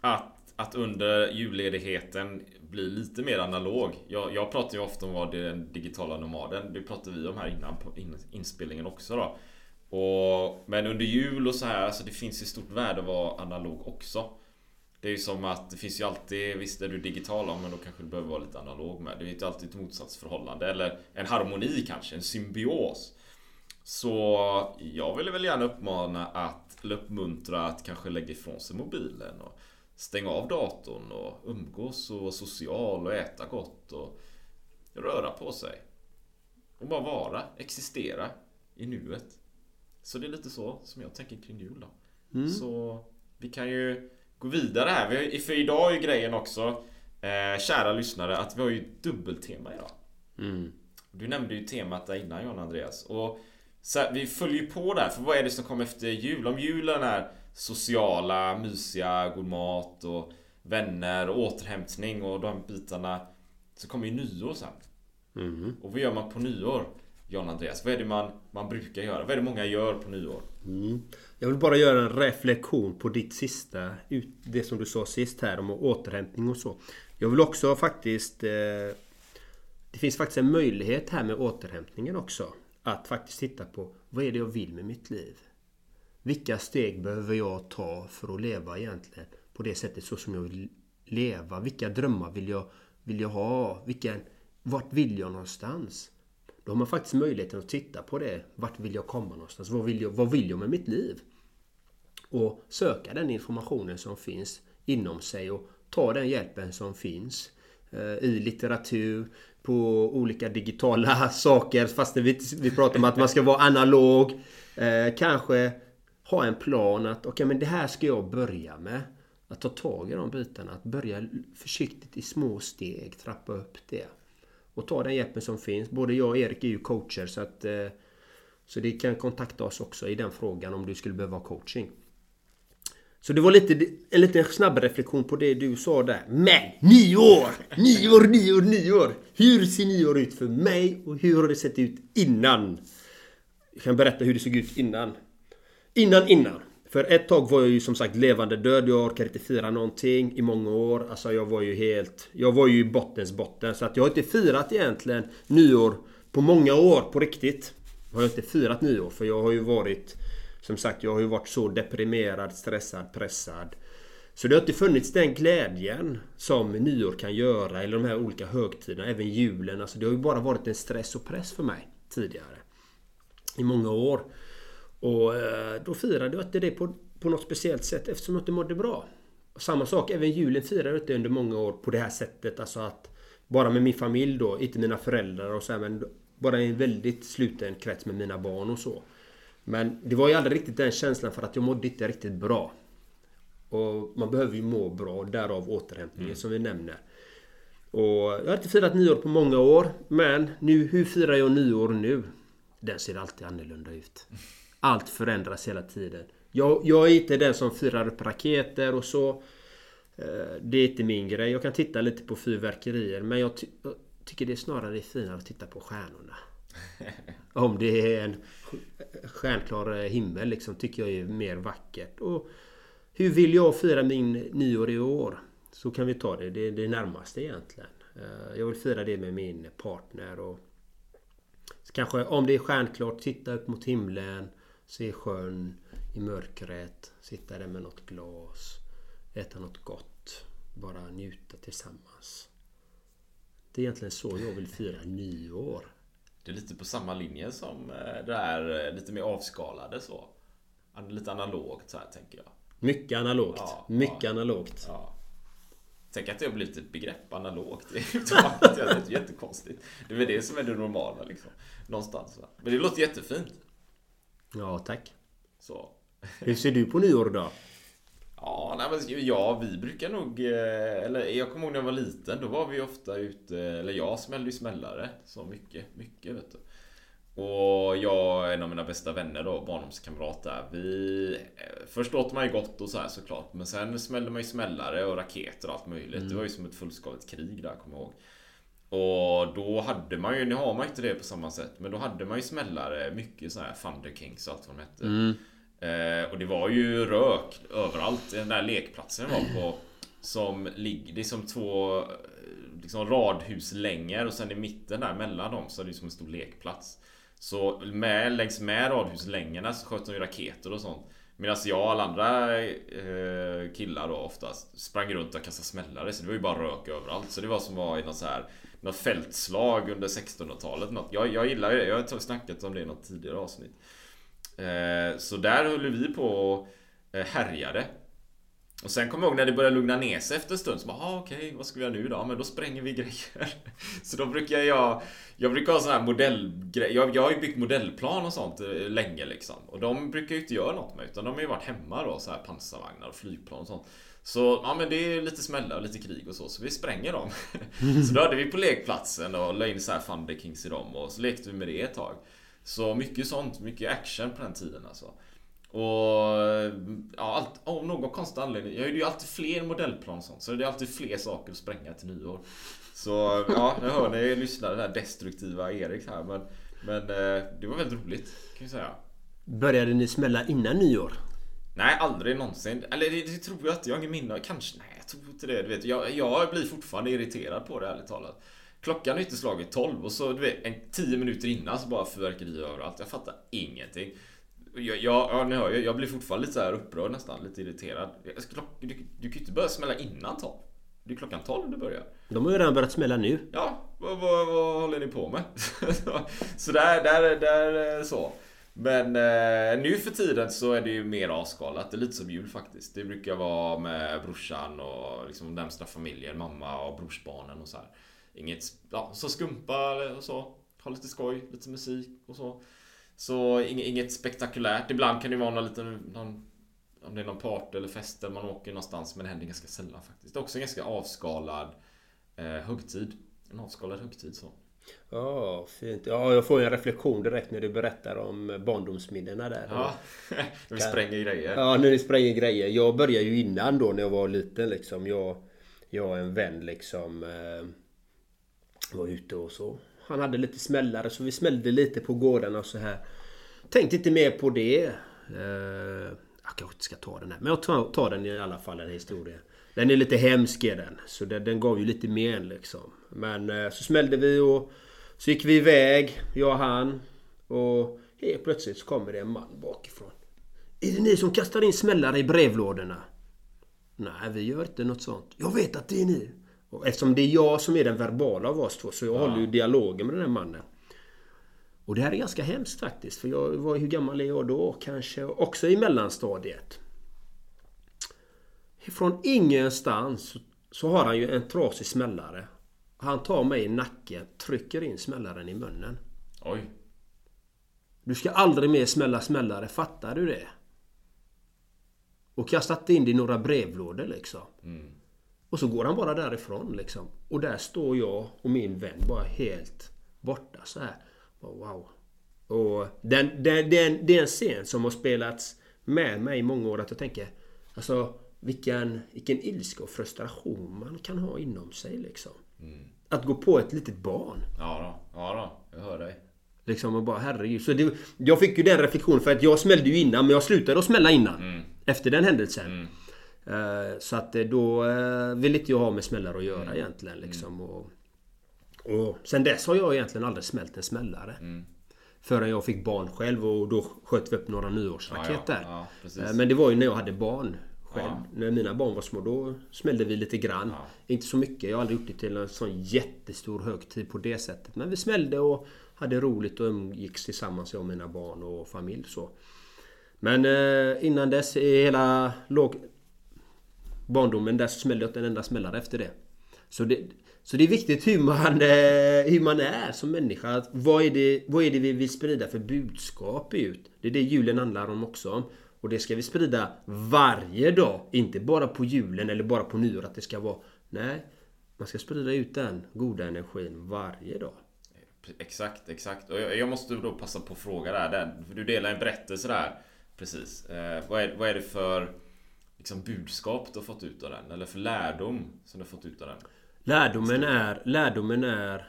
Att, att under julledigheten bli lite mer analog. Jag, jag pratar ju ofta om vad det är den digitala nomaden. Det pratade vi om här innan på in, inspelningen också då. Och, men under jul och så här, så det finns ju stort värde att vara analog också. Det är ju som att det finns ju alltid, visst är du digital, men då kanske du behöver vara lite analog med. Det är ju inte alltid ett motsatsförhållande eller en harmoni kanske, en symbios. Så jag vill väl gärna uppmana att, eller uppmuntra att kanske lägga ifrån sig mobilen och stänga av datorn och umgås och vara social och äta gott och röra på sig. Och bara vara, existera i nuet. Så det är lite så som jag tänker kring jul då. Så vi kan ju gå vidare här. Vi för idag är ju grejen också, eh, kära lyssnare, att vi har ju dubbeltema idag. Du nämnde ju temat där innan John Andreas. Och så här, vi följer ju på där, för vad är det som kommer efter jul? Om julen är sociala, mysiga, god mat och vänner och återhämtning och de bitarna. Så kommer ju nyår sen. Och vad gör man på nyår? John Andreas, vad är det man, man brukar göra? Vad är det många gör på nyår? Mm. Jag vill bara göra en reflektion på ditt sista, det som du sa sist här om återhämtning och så. Jag vill också faktiskt... Eh, det finns faktiskt en möjlighet här med återhämtningen också. Att faktiskt titta på vad är det jag vill med mitt liv? Vilka steg behöver jag ta för att leva egentligen på det sättet så som jag vill leva? Vilka drömmar vill jag, vill jag ha? Vilken, vart vill jag någonstans? Då har man faktiskt möjligheten att titta på det. Vart vill jag komma någonstans? Vad vill jag, vad vill jag med mitt liv? Och söka den informationen som finns inom sig och ta den hjälpen som finns eh, i litteratur, på olika digitala saker. Fast vi, vi pratar om att man ska vara analog. Eh, kanske ha en plan att okej men det här ska jag börja med. Att ta tag i de bitarna. Att börja försiktigt i små steg, trappa upp det. Och ta den hjälpen som finns. Både jag och Erik är ju coacher så att eh, så det kan kontakta oss också i den frågan om du skulle behöva coaching. Så det var lite, en liten snabb reflektion på det du sa där. Men nyår! Nyår, nyår, nyår! Hur ser nyår ut för mig och hur har det sett ut innan? Jag kan berätta hur det såg ut innan. Innan, innan. För ett tag var jag ju som sagt levande död. Jag orkade inte fira någonting i många år. Alltså jag var ju helt... Jag var ju i bottens botten. Så att jag har inte firat egentligen nyår på många år på riktigt. Jag har inte firat nyår för jag har ju varit... Som sagt, jag har ju varit så deprimerad, stressad, pressad. Så det har inte funnits den glädjen som nyår kan göra, eller de här olika högtiderna, även julen. Alltså det har ju bara varit en stress och press för mig tidigare. I många år. Och eh, då firade jag inte det på, på något speciellt sätt eftersom jag inte mådde bra. Och samma sak, även julen firade jag inte under många år på det här sättet. Alltså att bara med min familj då, inte mina föräldrar och så här, men bara i en väldigt sluten krets med mina barn och så. Men det var ju aldrig riktigt den känslan för att jag mådde inte riktigt bra. Och man behöver ju må bra, därav återhämtningen som vi nämner. Och jag har inte firat nyår på många år. Men nu, hur firar jag nyår nu? Den ser alltid annorlunda ut. Allt förändras hela tiden. Jag, jag är inte den som firar upp raketer och så. Eh, Det är inte min grej. Jag kan titta lite på fyrverkerier men jag, ty jag tycker det är snarare finare att titta på stjärnorna. Om det är en stjärnklar himmel liksom tycker jag är mer vackert. Och hur vill jag fira min nyår i år? Så kan vi ta det. Det är det närmaste egentligen. Eh, Jag vill fira det med min partner och Kanske om det är stjärnklart, titta upp mot himlen, se sjön. i mörkret. Sitta där med något glas. Äta något gott. Bara njuta tillsammans. Det är egentligen så jag vill fira nyår. Det är lite på samma linje som eh, det här eh, lite mer avskalade så. Lite analogt så här tänker jag. Mycket analogt. Ja, Mycket ja. analogt. Ja. Tänk att det har blivit ett begrepp analogt. Det är jättekonstigt. Det är väl det som är det normala liksom. Någonstans. Va? Men det låter jättefint. Ja, tack. Så. Hur ser du på nyår då? Ja, nej, men ja, vi brukar nog... eh, Eller jag kommer ihåg när jag var liten. Då var vi ofta ute... Eller jag smällde ju smällare. Så mycket, mycket vet du. Och jag och en av mina bästa vänner då, barndomskamrat där. Vi... eh, Först åt man ju gott och så här såklart. Men sen smällde man ju smällare och raketer och allt möjligt. Det var ju som ett fullskaligt krig där, kommer jag ihåg. Och då hade man ju, nu har man inte det på samma sätt, men då hade man ju smällare, mycket så här Thunder Kings och allt vad de hette. Eh, och det var ju rök överallt. Den där lekplatsen var på Som ligger, det är som två eh, liksom radhuslängor och sen i mitten där mellan dem så är det som en stor lekplats. Så med, längs med radhuslängorna så sköt de ju raketer och sånt. Medan jag och alla andra eh, killar då oftast sprang runt och kastade smällare så det var ju bara rök överallt. Så det var som var i något så här något fältslag under 1600-talet. Jag, jag gillar ju det. Jag har snackat om det i något tidigare avsnitt. Eh, så där höll vi på och eh, härjade. Och sen kommer jag ihåg när det började lugna ner sig efter en stund. Så bara, ah, okej, vad ska vi göra nu då? Men då spränger vi grejer. Så då brukar jag... Jag brukar ha sådana här modellgrejer. Jag, jag har ju byggt modellplan och sånt eh, länge liksom. Och de brukar ju inte göra något med. Utan de har ju varit hemma då. Så här pansarvagnar och flygplan och sånt. Så ja men det är lite smällar och lite krig och så. Så vi spränger dem. så då hade vi på lekplatsen och la in så här Thunder Kings i dem. Och så lekte vi med det ett tag. Så mycket sånt, mycket action på den tiden alltså. Och ja, allt, av någon konstig anledning. Jag gjorde ju alltid fler modellplan och sånt. Så det är alltid fler saker att spränga till nyår. Så ja, nu hör ni lyssnare, den här destruktiva Erik här. Men, men eh, det var väldigt roligt kan jag säga. Började ni smälla innan nyår? Nej, aldrig någonsin. Eller det, det tror jag inte. Jag har ingen minne. Kanske, nej jag tror inte det. Du vet, jag, jag blir fortfarande irriterad på det ärligt talat. Klockan har inte slagit 12 och så du vet, en 10 minuter innan så bara fyrverkeri överallt. Jag fattar ingenting. Jag, jag, ja, ni hör, jag, jag blir fortfarande lite så här upprörd nästan, lite irriterad. Ska, klock, du, du kan ju inte börja smälla innan 12. Det är klockan 12 det börjar. De har ju redan börjat smälla nu. Ja, vad, vad, vad håller ni på med? så där, där, där så. Men eh, nu för tiden så är det ju mer avskalat. Det är lite som jul faktiskt. Det brukar vara med brorsan och liksom närmsta familjen, mamma och brorsbarnen och så här. Inget, ja, så skumpa och så. Ha lite skoj, lite musik och så. Så inget, spektakulärt. Ibland kan det vara någon liten, någon, om det är någon party eller fest där man åker någonstans. Men det händer ganska sällan faktiskt. Det är också en ganska avskalad eh, högtid. En avskalad högtid så. Ja, fint. Ja, jag får ju en reflektion direkt när du berättar om barndomsminnena där. Ja, vi spränger grejer. Ja, när ni spränger grejer. Jag började ju innan då när jag var liten liksom. Jag, jag och en vän liksom eh, var ute och så. Han hade lite smällare så vi smällde lite på gårdarna och så här. Tänkte inte mer på det. Eh, jag kanske inte ska ta den här. Men jag tar, tar den i alla fall, den historien. Den är lite hemsk är den. Så den, den gav ju lite men liksom. Men eh, så smällde vi och så gick vi iväg, jag och han. Och helt plötsligt så kommer det en man bakifrån. Är det ni som kastar in smällare i brevlådorna? Nej, vi gör inte något sånt. Jag vet att det är ni. Och eftersom det är jag som är den verbala av oss två så jag håller ju dialogen med den här mannen. Och det här är ganska hemskt faktiskt. För jag var, hur gammal är jag då? Kanske också i mellanstadiet. Från ingenstans så har han ju en trasig smällare. Han tar mig i nacken, trycker in smällaren i munnen. Oj. Du ska aldrig mer smälla smällare, fattar du det? Och kastat in det i några brevlådor liksom. Och så går han bara därifrån liksom. Och där står jag och min vän bara helt borta så här. Wow. Och den, den, den, det är en scen som har spelats med mig i många år att jag tänker Alltså vilken, vilken ilska och frustration man kan ha inom sig liksom. Att gå på ett litet barn. Ja då, ja då, jag hör dig. Liksom och bara herregud. Så det, jag fick ju den reflektionen för att jag smällde ju innan men jag slutade att smälla innan. Efter den händelsen. Eh, så att eh, då uh, vill inte jag ha med smällare att göra egentligen liksom. Och, och sen dess har jag egentligen aldrig smält en smällare. Förrän jag fick barn själv och då sköt vi upp några nyårsraketer. Ja, ja, ja, Men det var ju när jag hade barn själv. Ja. När mina barn var små då smällde vi lite grann. Inte så mycket. Jag har aldrig gjort det till en sån jättestor högtid på det sättet. Men vi smällde och hade roligt och umgicks tillsammans jag och mina barn och familj. Så. Men eh, innan dess, i hela låg... barndomen, där smällde jag inte en enda smällare efter det. Så det, så det är viktigt hur man, eh, hur man är som människa. Vad är, det, vad är det vi vill sprida för budskap ut? Det är det julen handlar om också. Och det ska vi sprida varje dag. Inte bara på julen eller bara på nyår att det ska vara... Nej, man ska sprida ut den goda energin varje dag. Exakt, exakt. Och jag jag måste då passa på att fråga där. Den, du delar en berättelse där. Precis. Eh, vad, är, vad är det för liksom, budskap du har fått ut av den? Eller för lärdom som du har fått ut av den? Lärdomen är... Lärdomen är...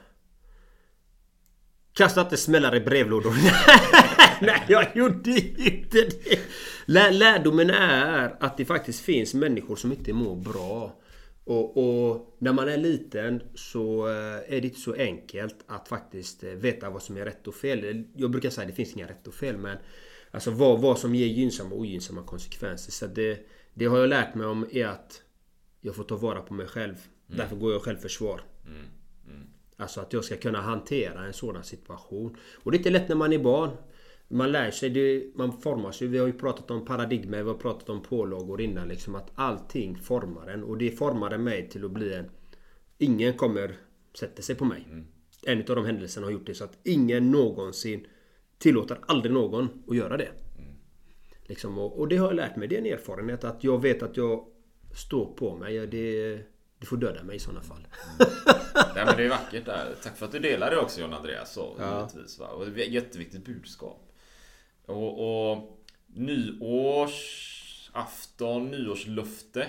Kasta inte smällar i brevlådor. Nej, jag gjorde inte det. Lär, lärdomen är att det faktiskt finns människor som inte mår bra. Och, och när man är liten så eh, är det inte så enkelt att faktiskt eh, veta vad som är rätt och fel. Jag brukar säga att det finns inga rätt och fel men Alltså vad, vad som ger gynnsamma och ogynnsamma konsekvenser. Så det, det har jag lärt mig om är att jag får ta vara på mig själv. Därför går jag självförsvar. Alltså att jag ska kunna hantera en sådan situation. Och det är inte lätt när man är barn. Man lär sig, det, man formas ju. Vi har ju pratat om paradigmer, vi har pratat om pålagor innan. Liksom att allting formar en. Och det formade mig till att bli en... Ingen kommer sätta sig på mig. En av de händelserna har gjort det så att ingen någonsin tillåter aldrig någon att göra det. Liksom, och, och det har jag lärt mig. Det är en erfarenhet att jag vet att jag står på mig. Det, det får döda mig i sådana fall. Nej men det är vackert där. Tack för att du delar det också John Andreas. Så, givetvis, va? Och det är ett jätteviktigt budskap. Och, och nyårsafton, nyårslöfte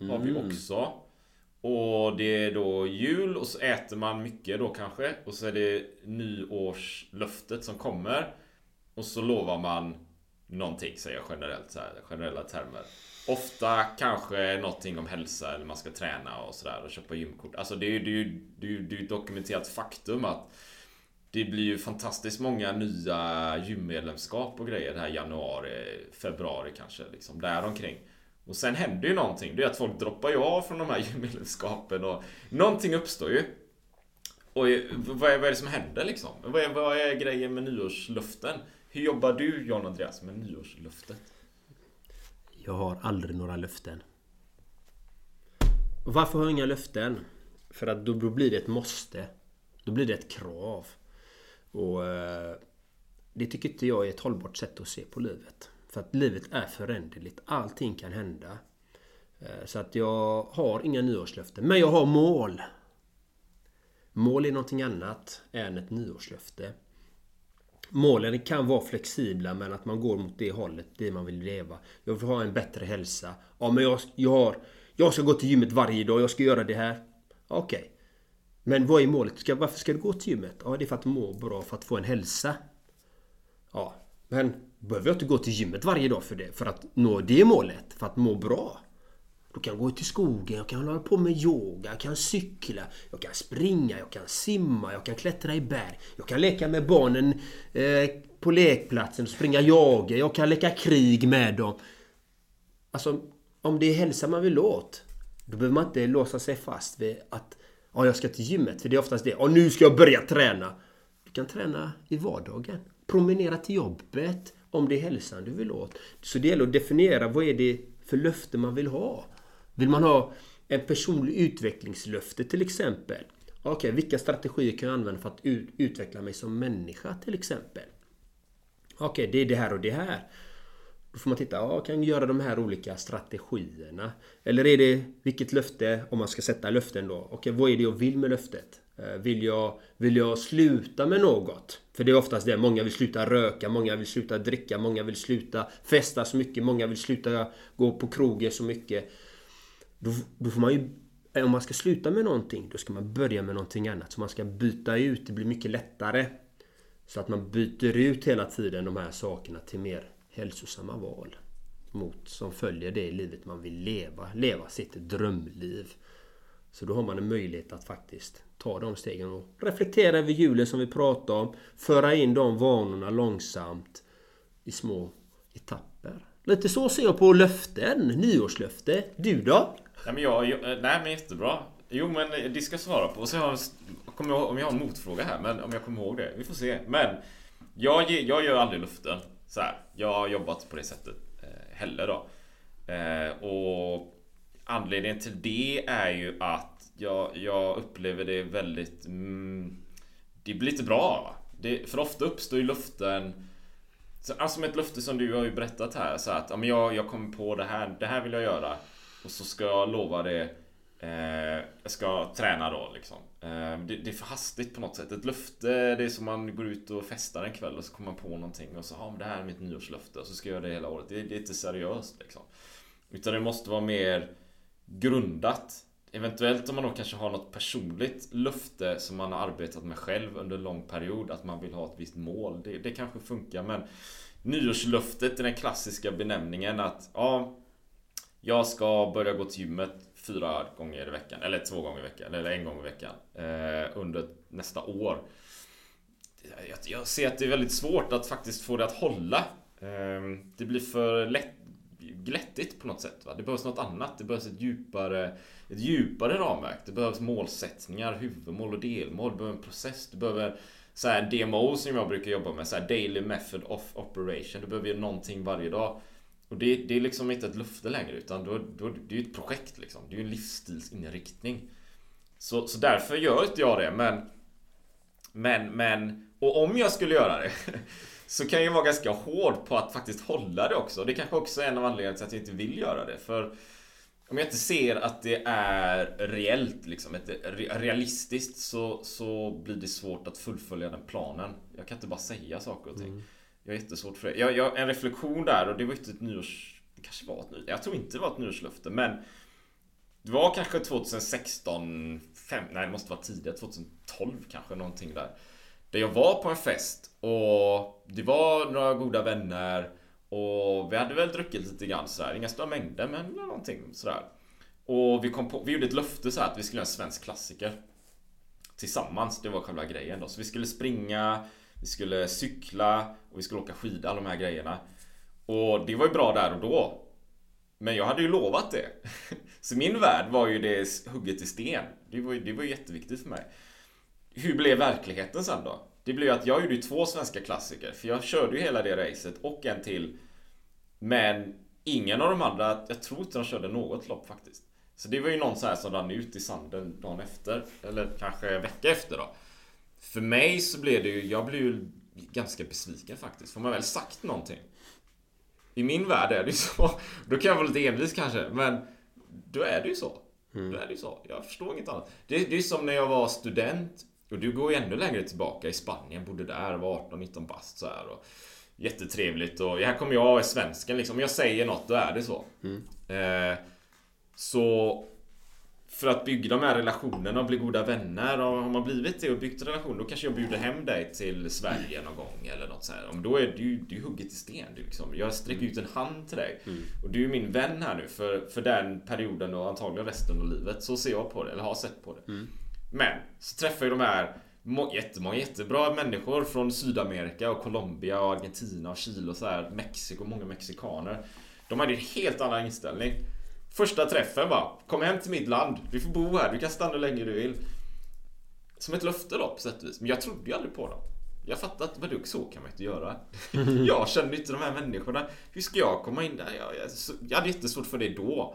har vi också. Och det är då jul och så äter man mycket då kanske. Och så är det nyårslöftet som kommer. Och så lovar man någonting säger jag generellt, så här, generella termer. Ofta kanske någonting om hälsa eller man ska träna och sådär och köpa gymkort. Alltså det är ju det är ju- det är ju- det är ju ett dokumenterat faktum att det blir ju fantastiskt många nya gymmedlemskap och grejer det här januari, februari kanske. Liksom däromkring. Och sen händer ju någonting. Det är att folk droppar ju av från de här gymmedlemskapen och någonting uppstår ju. Och eh, vad är, vad är det som händer liksom? Vad är, vad är grejen med nyårslöften? Hur jobbar du John Andreas med nyårsluftet? Jag har aldrig några löften. Och varför har jag inga löften? För att då blir det ett måste. Då blir det ett krav. Och eh, det tycker inte jag är ett hållbart sätt att se på livet. För att livet är föränderligt. Allting kan hända. Eh, så att jag har inga nyårslöften. Men jag har mål. Mål är någonting annat än ett nyårslöfte. Målen kan vara flexibla men att man går mot det hållet, det man vill leva. Jag vill ha en bättre hälsa. Ja men jag, jag har... Jag ska gå till gymmet varje dag, jag ska göra det här. Okej. Men vad är målet? Ska, varför ska du gå till gymmet? Ja det är för att må bra, för att få en hälsa. Ja, men behöver jag inte gå till gymmet varje dag för det? För att nå det målet? För att må bra? Jag kan gå ut i skogen, jag kan hålla på med yoga, jag kan cykla, jag kan springa, jag kan simma, jag kan klättra i berg. Jag kan leka med barnen eh, på lekplatsen och springa jaga, jag kan leka krig med dem. Alltså, om det är hälsa man vill åt, då behöver man inte låsa sig fast vid att ja, jag ska till gymmet, för det är oftast det. Och nu ska jag börja träna. Du kan träna i vardagen. Promenera till jobbet om det är hälsan du vill åt. Så det gäller att definiera vad är det för löfte man vill ha. Vill man ha en personlig utvecklingslöfte till exempel? Okej, vilka strategier kan jag använda för att ut- utveckla mig som människa till exempel? Okej, det är det här och det här. Då får man titta, ja, kan jag göra de här olika strategierna? Eller är det, vilket löfte, om man ska sätta löften då? Okej, vad är det jag vill med löftet? Eh, vill jag, vill jag sluta med något? För det är oftast det, många vill sluta röka, många vill sluta dricka, många vill sluta festa så mycket, många vill sluta gå på krogen så mycket. Då, då får man ju... Eh, om man ska sluta med någonting, då ska man börja med någonting annat. Så man ska byta ut, det blir mycket lättare. Så att man byter ut hela tiden de här sakerna till mer hälsosamma val. Mot, som följer det livet man vill leva. Leva sitt drömliv. Så då har man en möjlighet att faktiskt ta de stegen och reflektera över hjulet som vi pratade om. Föra in de vanorna långsamt i små etapper. Lite så ser jag på löften, nyårslöfte. Du då? Nej men jag, jag eh, nej men jättebra. Jo men eh, det ska jag svara på. Och så har jag, kommer jag, om jag har en motfråga här, men om jag kommer ihåg det. Vi får se. Men jag, jag gör aldrig luften så här. Jag har jobbat på det sättet eh, heller då. Eh, och anledningen till det är ju att jag, jag upplever det väldigt... Mm, det blir lite bra. Va? Det, för ofta uppstår ju luften Alltså med ett löfte som du har ju berättat här så att ja, men jag, jag kommer på det här, det här vill jag göra och så ska jag lova det eh, Jag ska träna då liksom. Eh, det, det, är för hastigt på något sätt. Ett löfte det är som man går ut och festar en kväll och så kommer man på någonting och så ja men det här är mitt nyårslöfte. Och så ska jag göra det hela året. Det, det är inte seriöst liksom. Utan det måste vara mer grundat. Eventuellt om man då kanske har något personligt löfte som man har arbetat med själv under en lång period Att man vill ha ett visst mål. Det, det kanske funkar men Nyårslöftet är den klassiska benämningen att ja jag ska börja gå till gymmet fyra gånger i veckan Eller två gånger i veckan Eller en gång i veckan eh, Under nästa år jag, jag ser att det är väldigt svårt att faktiskt få det att hålla eh, Det blir för lätt glättigt på något sätt. Va? Det behövs något annat. Det behövs ett djupare, ett djupare ramverk. Det behövs målsättningar, huvudmål och delmål. Du behöver en process. Du behöver så här DMO som jag brukar jobba med. Så här Daily Method of Operation. Du behöver ju någonting varje dag. Och det, det är liksom inte ett löfte längre utan då, då, det är ett projekt liksom. Det är en livsstilsinriktning. Så, så därför gör inte jag det men Men, men Och om jag skulle göra det Så kan jag vara ganska hård på att faktiskt hålla det också. Det kanske också är en av anledningarna till att jag inte vill göra det. För om jag inte ser att det är reellt, liksom, realistiskt, så, så blir det svårt att fullfölja den planen. Jag kan inte bara säga saker och ting. Mm. Jag har jättesvårt för det. Jag, jag, en reflektion där, och det var inte typ ett nyårs... Det kanske var ett nyårs... Jag tror inte det var ett nyårslöfte, men... Det var kanske 2016, fem, nej det måste vara tidigare, 2012 kanske någonting där. Där jag var på en fest och det var några goda vänner och vi hade väl druckit lite grann sådär, inga stora mängder men någonting sådär. Och vi, kom på, vi gjorde ett löfte så att vi skulle göra en svensk klassiker. Tillsammans, det var själva grejen då. Så vi skulle springa, vi skulle cykla och vi skulle åka skidor, alla de här grejerna. Och det var ju bra där och då. Men jag hade ju lovat det. Så min värld var ju det hugget i sten. Det var ju, det var ju jätteviktigt för mig. Hur blev verkligheten sen då? Det blev ju att jag gjorde ju två svenska klassiker. För jag körde ju hela det racet och en till. Men ingen av de andra, jag tror inte de körde något lopp faktiskt. Så det var ju någon så här som rann ut i sanden dagen efter. Eller kanske en vecka efter då. För mig så blev det ju, jag blev ju ganska besviken faktiskt. Får man väl sagt någonting. I min värld är det ju så. Då kan jag vara lite envis kanske. Men då är det ju så. Mm. Då är det ju så. Jag förstår inget annat. Det, det är som när jag var student och du går ju ännu längre tillbaka i Spanien, bodde där, var 18-19 bast så här. Och jättetrevligt och här kommer jag och är svensken liksom. Om jag säger något, då är det så. Mm. Eh, så för att bygga de här relationerna och bli goda vänner. Och har man blivit det och byggt relation då kanske jag bjuder hem dig till Sverige någon gång eller något så här. Om då är du, du hugget i sten. Du liksom. Jag sträcker ut en hand till dig. Mm. Och du är min vän här nu för, för den perioden och antagligen resten av livet. Så ser jag på det, eller har sett på det. Mm. Men så träffar jag de här jättemånga jättebra människor från Sydamerika och Colombia och Argentina och Chile och så här Mexiko, många mexikaner. De hade en helt annan inställning. Första träffen bara, kom hem till mitt land. Vi får bo här, du kan stanna hur länge du vill. Som ett löfte då på sätt och vis. Men jag trodde ju aldrig på dem. Jag fattar att vadå, så kan man inte göra. jag känner inte de här människorna. Hur ska jag komma in där? Jag, jag, jag hade jättesvårt för det då.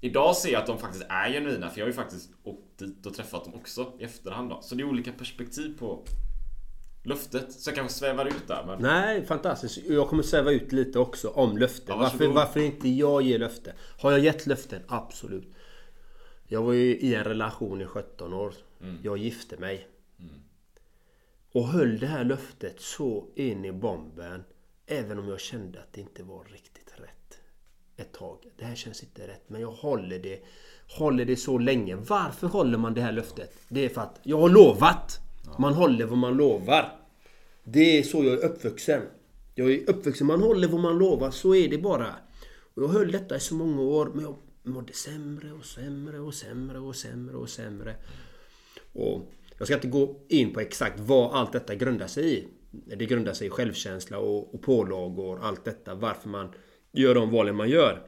Idag ser jag att de faktiskt är genuina för jag har ju faktiskt åkt dit och träffat dem också i efterhand då. Så det är olika perspektiv på löftet. Så jag kanske svävar ut där men... Nej, fantastiskt. Jag kommer sväva ut lite också om löften. Ja, varför, varför inte jag ger löften? Har jag gett löften? Absolut. Jag var ju i en relation i 17 år. Mm. Jag gifte mig. Mm. Och höll det här löftet så in i bomben. Även om jag kände att det inte var riktigt rätt ett tag. Det här känns inte rätt men jag håller det. Håller det så länge. Varför håller man det här löftet? Det är för att jag har lovat. Man håller vad man lovar. Det är så jag är uppvuxen. Jag är uppvuxen, man håller vad man lovar, så är det bara. Och jag höll detta i så många år men jag mådde sämre och sämre och sämre och sämre och sämre. Och jag ska inte gå in på exakt vad allt detta grundar sig i. Det grundar sig i självkänsla och, och pålagor, allt detta. Varför man gör de valen man gör.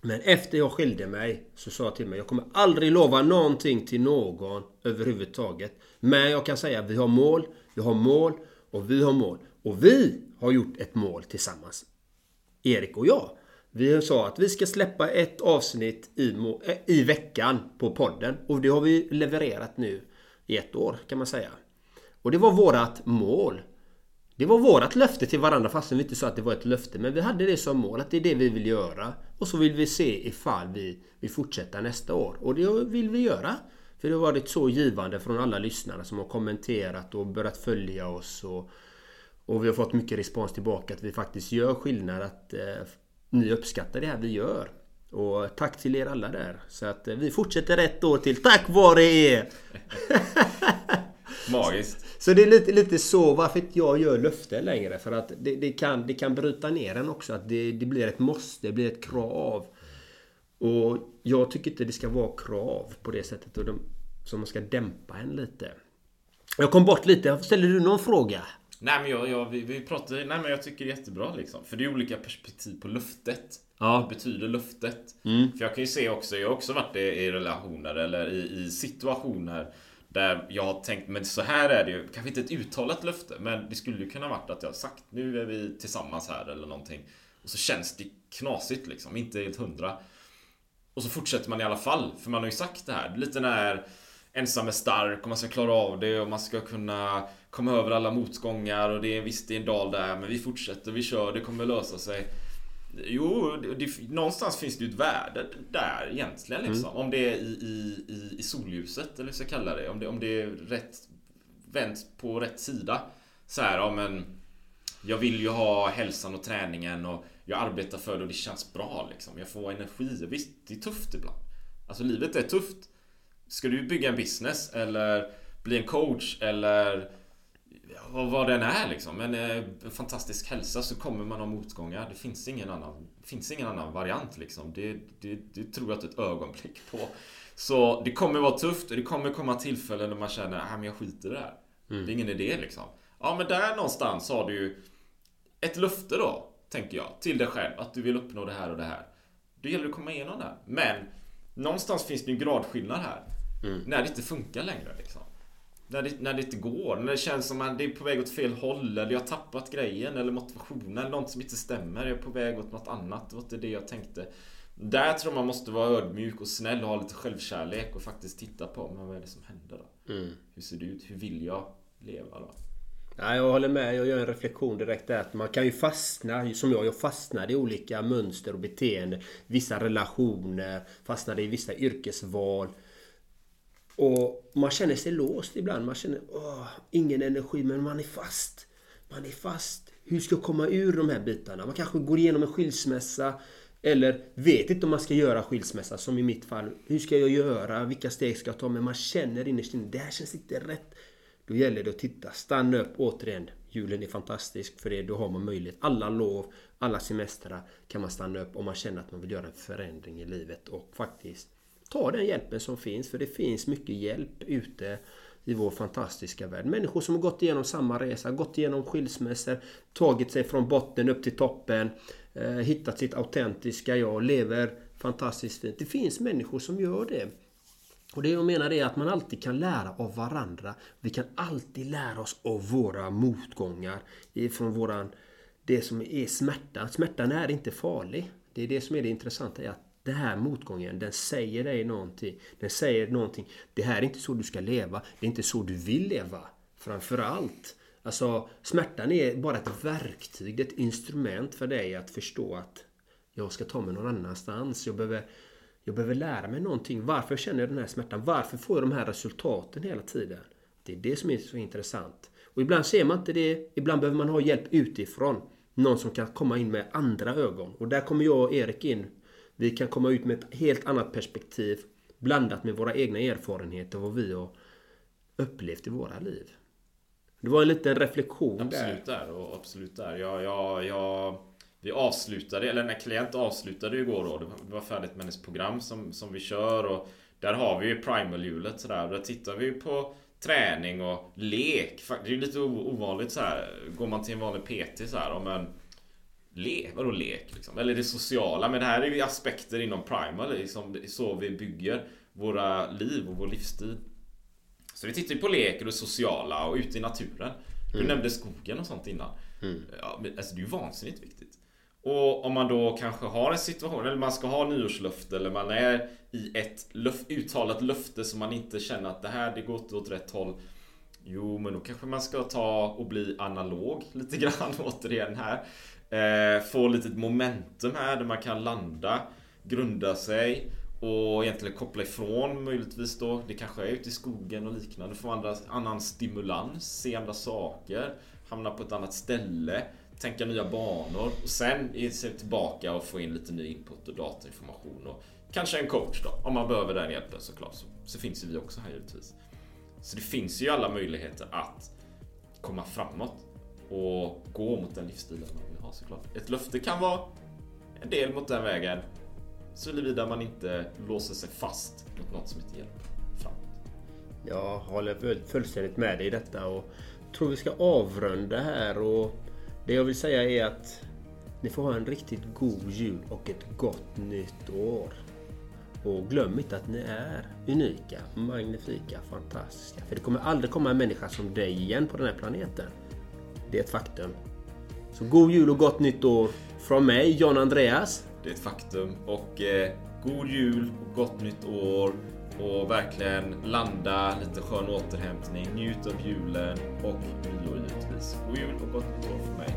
Men efter jag skilde mig så sa jag till mig jag kommer aldrig lova någonting till någon överhuvudtaget. Men jag kan säga vi har mål, vi har mål och vi har mål. Och vi har gjort ett mål tillsammans. Erik och jag. Vi sa att vi ska släppa ett avsnitt i, eh, i veckan på podden. Och det har vi levererat nu i ett år kan man säga. Och det var vårat mål. Det var vårat löfte till varandra fastän vi inte sa att det var ett löfte. Men vi hade det som mål att det är det vi vill göra. Och så vill vi se ifall vi vill fortsätta nästa år. Och det vill vi göra. För det har varit så givande från alla lyssnare som har kommenterat och börjat följa oss. Och, och vi har fått mycket respons tillbaka att vi faktiskt gör skillnad. Att eh, ni uppskattar det här vi gör. Och tack till er alla där. Så att eh, vi fortsätter ett år till tack vare er! Magiskt. Så det är lite, lite så varför inte jag gör löften längre. För att det, det, kan, det kan bryta ner en också. Att det, det blir ett måste, det blir ett krav. Och jag tycker inte det ska vara krav på det sättet. Och de, som man ska dämpa en lite. Jag kom bort lite. Ställer du någon fråga? Nej men jag, jag, vi, vi pratar, nej men jag tycker det är jättebra liksom. För det är olika perspektiv på löftet. Ja. Vad betyder löftet? Mm. För jag kan ju se också, jag har också varit i, i relationer eller i, i situationer där jag har tänkt, men så här är det ju. Kanske inte ett uttalat löfte, men det skulle ju kunna varit att jag har sagt nu är vi tillsammans här eller någonting. Och så känns det knasigt liksom, inte helt hundra. Och så fortsätter man i alla fall, för man har ju sagt det här. Lite när ensam är stark och man ska klara av det och man ska kunna komma över alla motgångar och det är visst det är en dal där men vi fortsätter, vi kör, det kommer lösa sig. Jo, det, någonstans finns det ju ett värde där egentligen liksom. Mm. Om det är i, i, i solljuset eller jag ska kalla det. Om det, om det är rätt vänt på rätt sida. Så här, ja men jag vill ju ha hälsan och träningen och jag arbetar för det och det känns bra liksom. Jag får energi. Visst, det är tufft ibland. Alltså livet är tufft. Ska du bygga en business eller bli en coach eller vad den är liksom. Men eh, fantastisk hälsa så kommer man ha motgångar. Det finns ingen annan, finns ingen annan variant liksom. Det, det, det tror jag ett ögonblick på. Så det kommer vara tufft och det kommer komma tillfällen då man känner att ah, jag skiter i det här. Mm. Det är ingen idé liksom. Ja men där någonstans har du ju ett löfte då, tänker jag, till dig själv. Att du vill uppnå det här och det här. Då gäller det att komma igenom det. Men någonstans finns det en gradskillnad här. Mm. När det inte funkar längre liksom. När det, när det inte går. När det känns som att det är på väg åt fel håll. Eller jag har tappat grejen. Eller motivationen. Eller något som inte stämmer. Jag är på väg åt något annat. Det var inte det jag tänkte. Där tror jag man måste vara ödmjuk och snäll och ha lite självkärlek. Och faktiskt titta på men vad är det som händer då? Mm. Hur ser det ut? Hur vill jag leva då? Ja, jag håller med. Jag gör en reflektion direkt där. Att man kan ju fastna, som jag, jag fastnade i olika mönster och beteenden. Vissa relationer, fastnade i vissa yrkesval. Och man känner sig låst ibland. Man känner åh, ingen energi men man är fast. Man är fast. Hur ska jag komma ur de här bitarna? Man kanske går igenom en skilsmässa. Eller vet inte om man ska göra skilsmässa som i mitt fall. Hur ska jag göra? Vilka steg ska jag ta? Men man känner innerst inne, det här känns inte rätt. Då gäller det att titta, stanna upp återigen. Julen är fantastisk för det. Då har man möjlighet. Alla lov, alla semestrar kan man stanna upp om man känner att man vill göra en förändring i livet och faktiskt ta den hjälpen som finns. För det finns mycket hjälp ute i vår fantastiska värld. Människor som har gått igenom samma resa, gått igenom skilsmässor, tagit sig från botten upp till toppen, eh, hittat sitt autentiska jag, lever fantastiskt fint. Det finns människor som gör det. Och det jag menar är att man alltid kan lära av varandra. Vi kan alltid lära oss av våra motgångar. Från våran, det som är smärta. Smärtan är inte farlig. Det är det som är det intressanta. Att den här motgången, den säger dig någonting. Den säger någonting. Det här är inte så du ska leva. Det är inte så du vill leva. Framförallt. Alltså, smärtan är bara ett verktyg, ett instrument för dig att förstå att jag ska ta mig någon annanstans. Jag behöver, jag behöver lära mig någonting. Varför känner jag den här smärtan? Varför får jag de här resultaten hela tiden? Det är det som är så intressant. Och ibland ser man inte det. Ibland behöver man ha hjälp utifrån. Någon som kan komma in med andra ögon. Och där kommer jag och Erik in vi kan komma ut med ett helt annat perspektiv blandat med våra egna erfarenheter och vad vi har upplevt i våra liv. Det var en liten reflektion absolut där. där och absolut där. Jag, jag, jag, Vi avslutade, eller när klient avslutade igår då. Det var färdigt med hennes program som, som vi kör och där har vi ju primalhjulet sådär. Där tittar vi på träning och lek. Det är ju lite ovanligt så här. Går man till en vanlig PT så här, om en lek, vadå lek liksom? Eller det sociala. Men det här är ju aspekter inom primal, liksom, så vi bygger våra liv och vår livsstil. Så vi tittar ju på lek och det sociala och ute i naturen. Du mm. nämnde skogen och sånt innan. Mm. Ja, men, alltså det är ju vansinnigt viktigt. Och om man då kanske har en situation, eller man ska ha nyårslöfte eller man är i ett löf uttalat löfte som man inte känner att det här det går inte åt rätt håll. Jo, men då kanske man ska ta och bli analog lite grann återigen här. Eh, få lite momentum här där man kan landa, grunda sig och egentligen koppla ifrån möjligtvis då. Det kanske är ute i skogen och liknande. Få andra, annan stimulans, se andra saker, hamna på ett annat ställe tänka nya banor och sen ge sig tillbaka och få in lite ny input och datainformation och kanske en coach då om man behöver den hjälpen såklart så, så finns ju vi också här givetvis. Så det finns ju alla möjligheter att komma framåt och gå mot den livsstilen såklart. Ett löfte kan vara en del mot den vägen såvida man inte låser sig fast mot något som inte hjälper framåt. Jag håller fullständigt med dig i detta och tror vi ska avrunda här och det jag vill säga är att ni får ha en riktigt god jul och ett gott nytt år. Och glöm inte att ni är unika, magnifika, fantastiska. För det kommer aldrig komma en människa som dig igen på den här planeten. Det är ett faktum. Så god jul och gott nytt år från mig, John Andreas. Det är ett faktum. Och eh, god jul och gott nytt år. Och verkligen landa, lite skön återhämtning, njut av julen och nyår givetvis. God jul och gott nytt år för mig,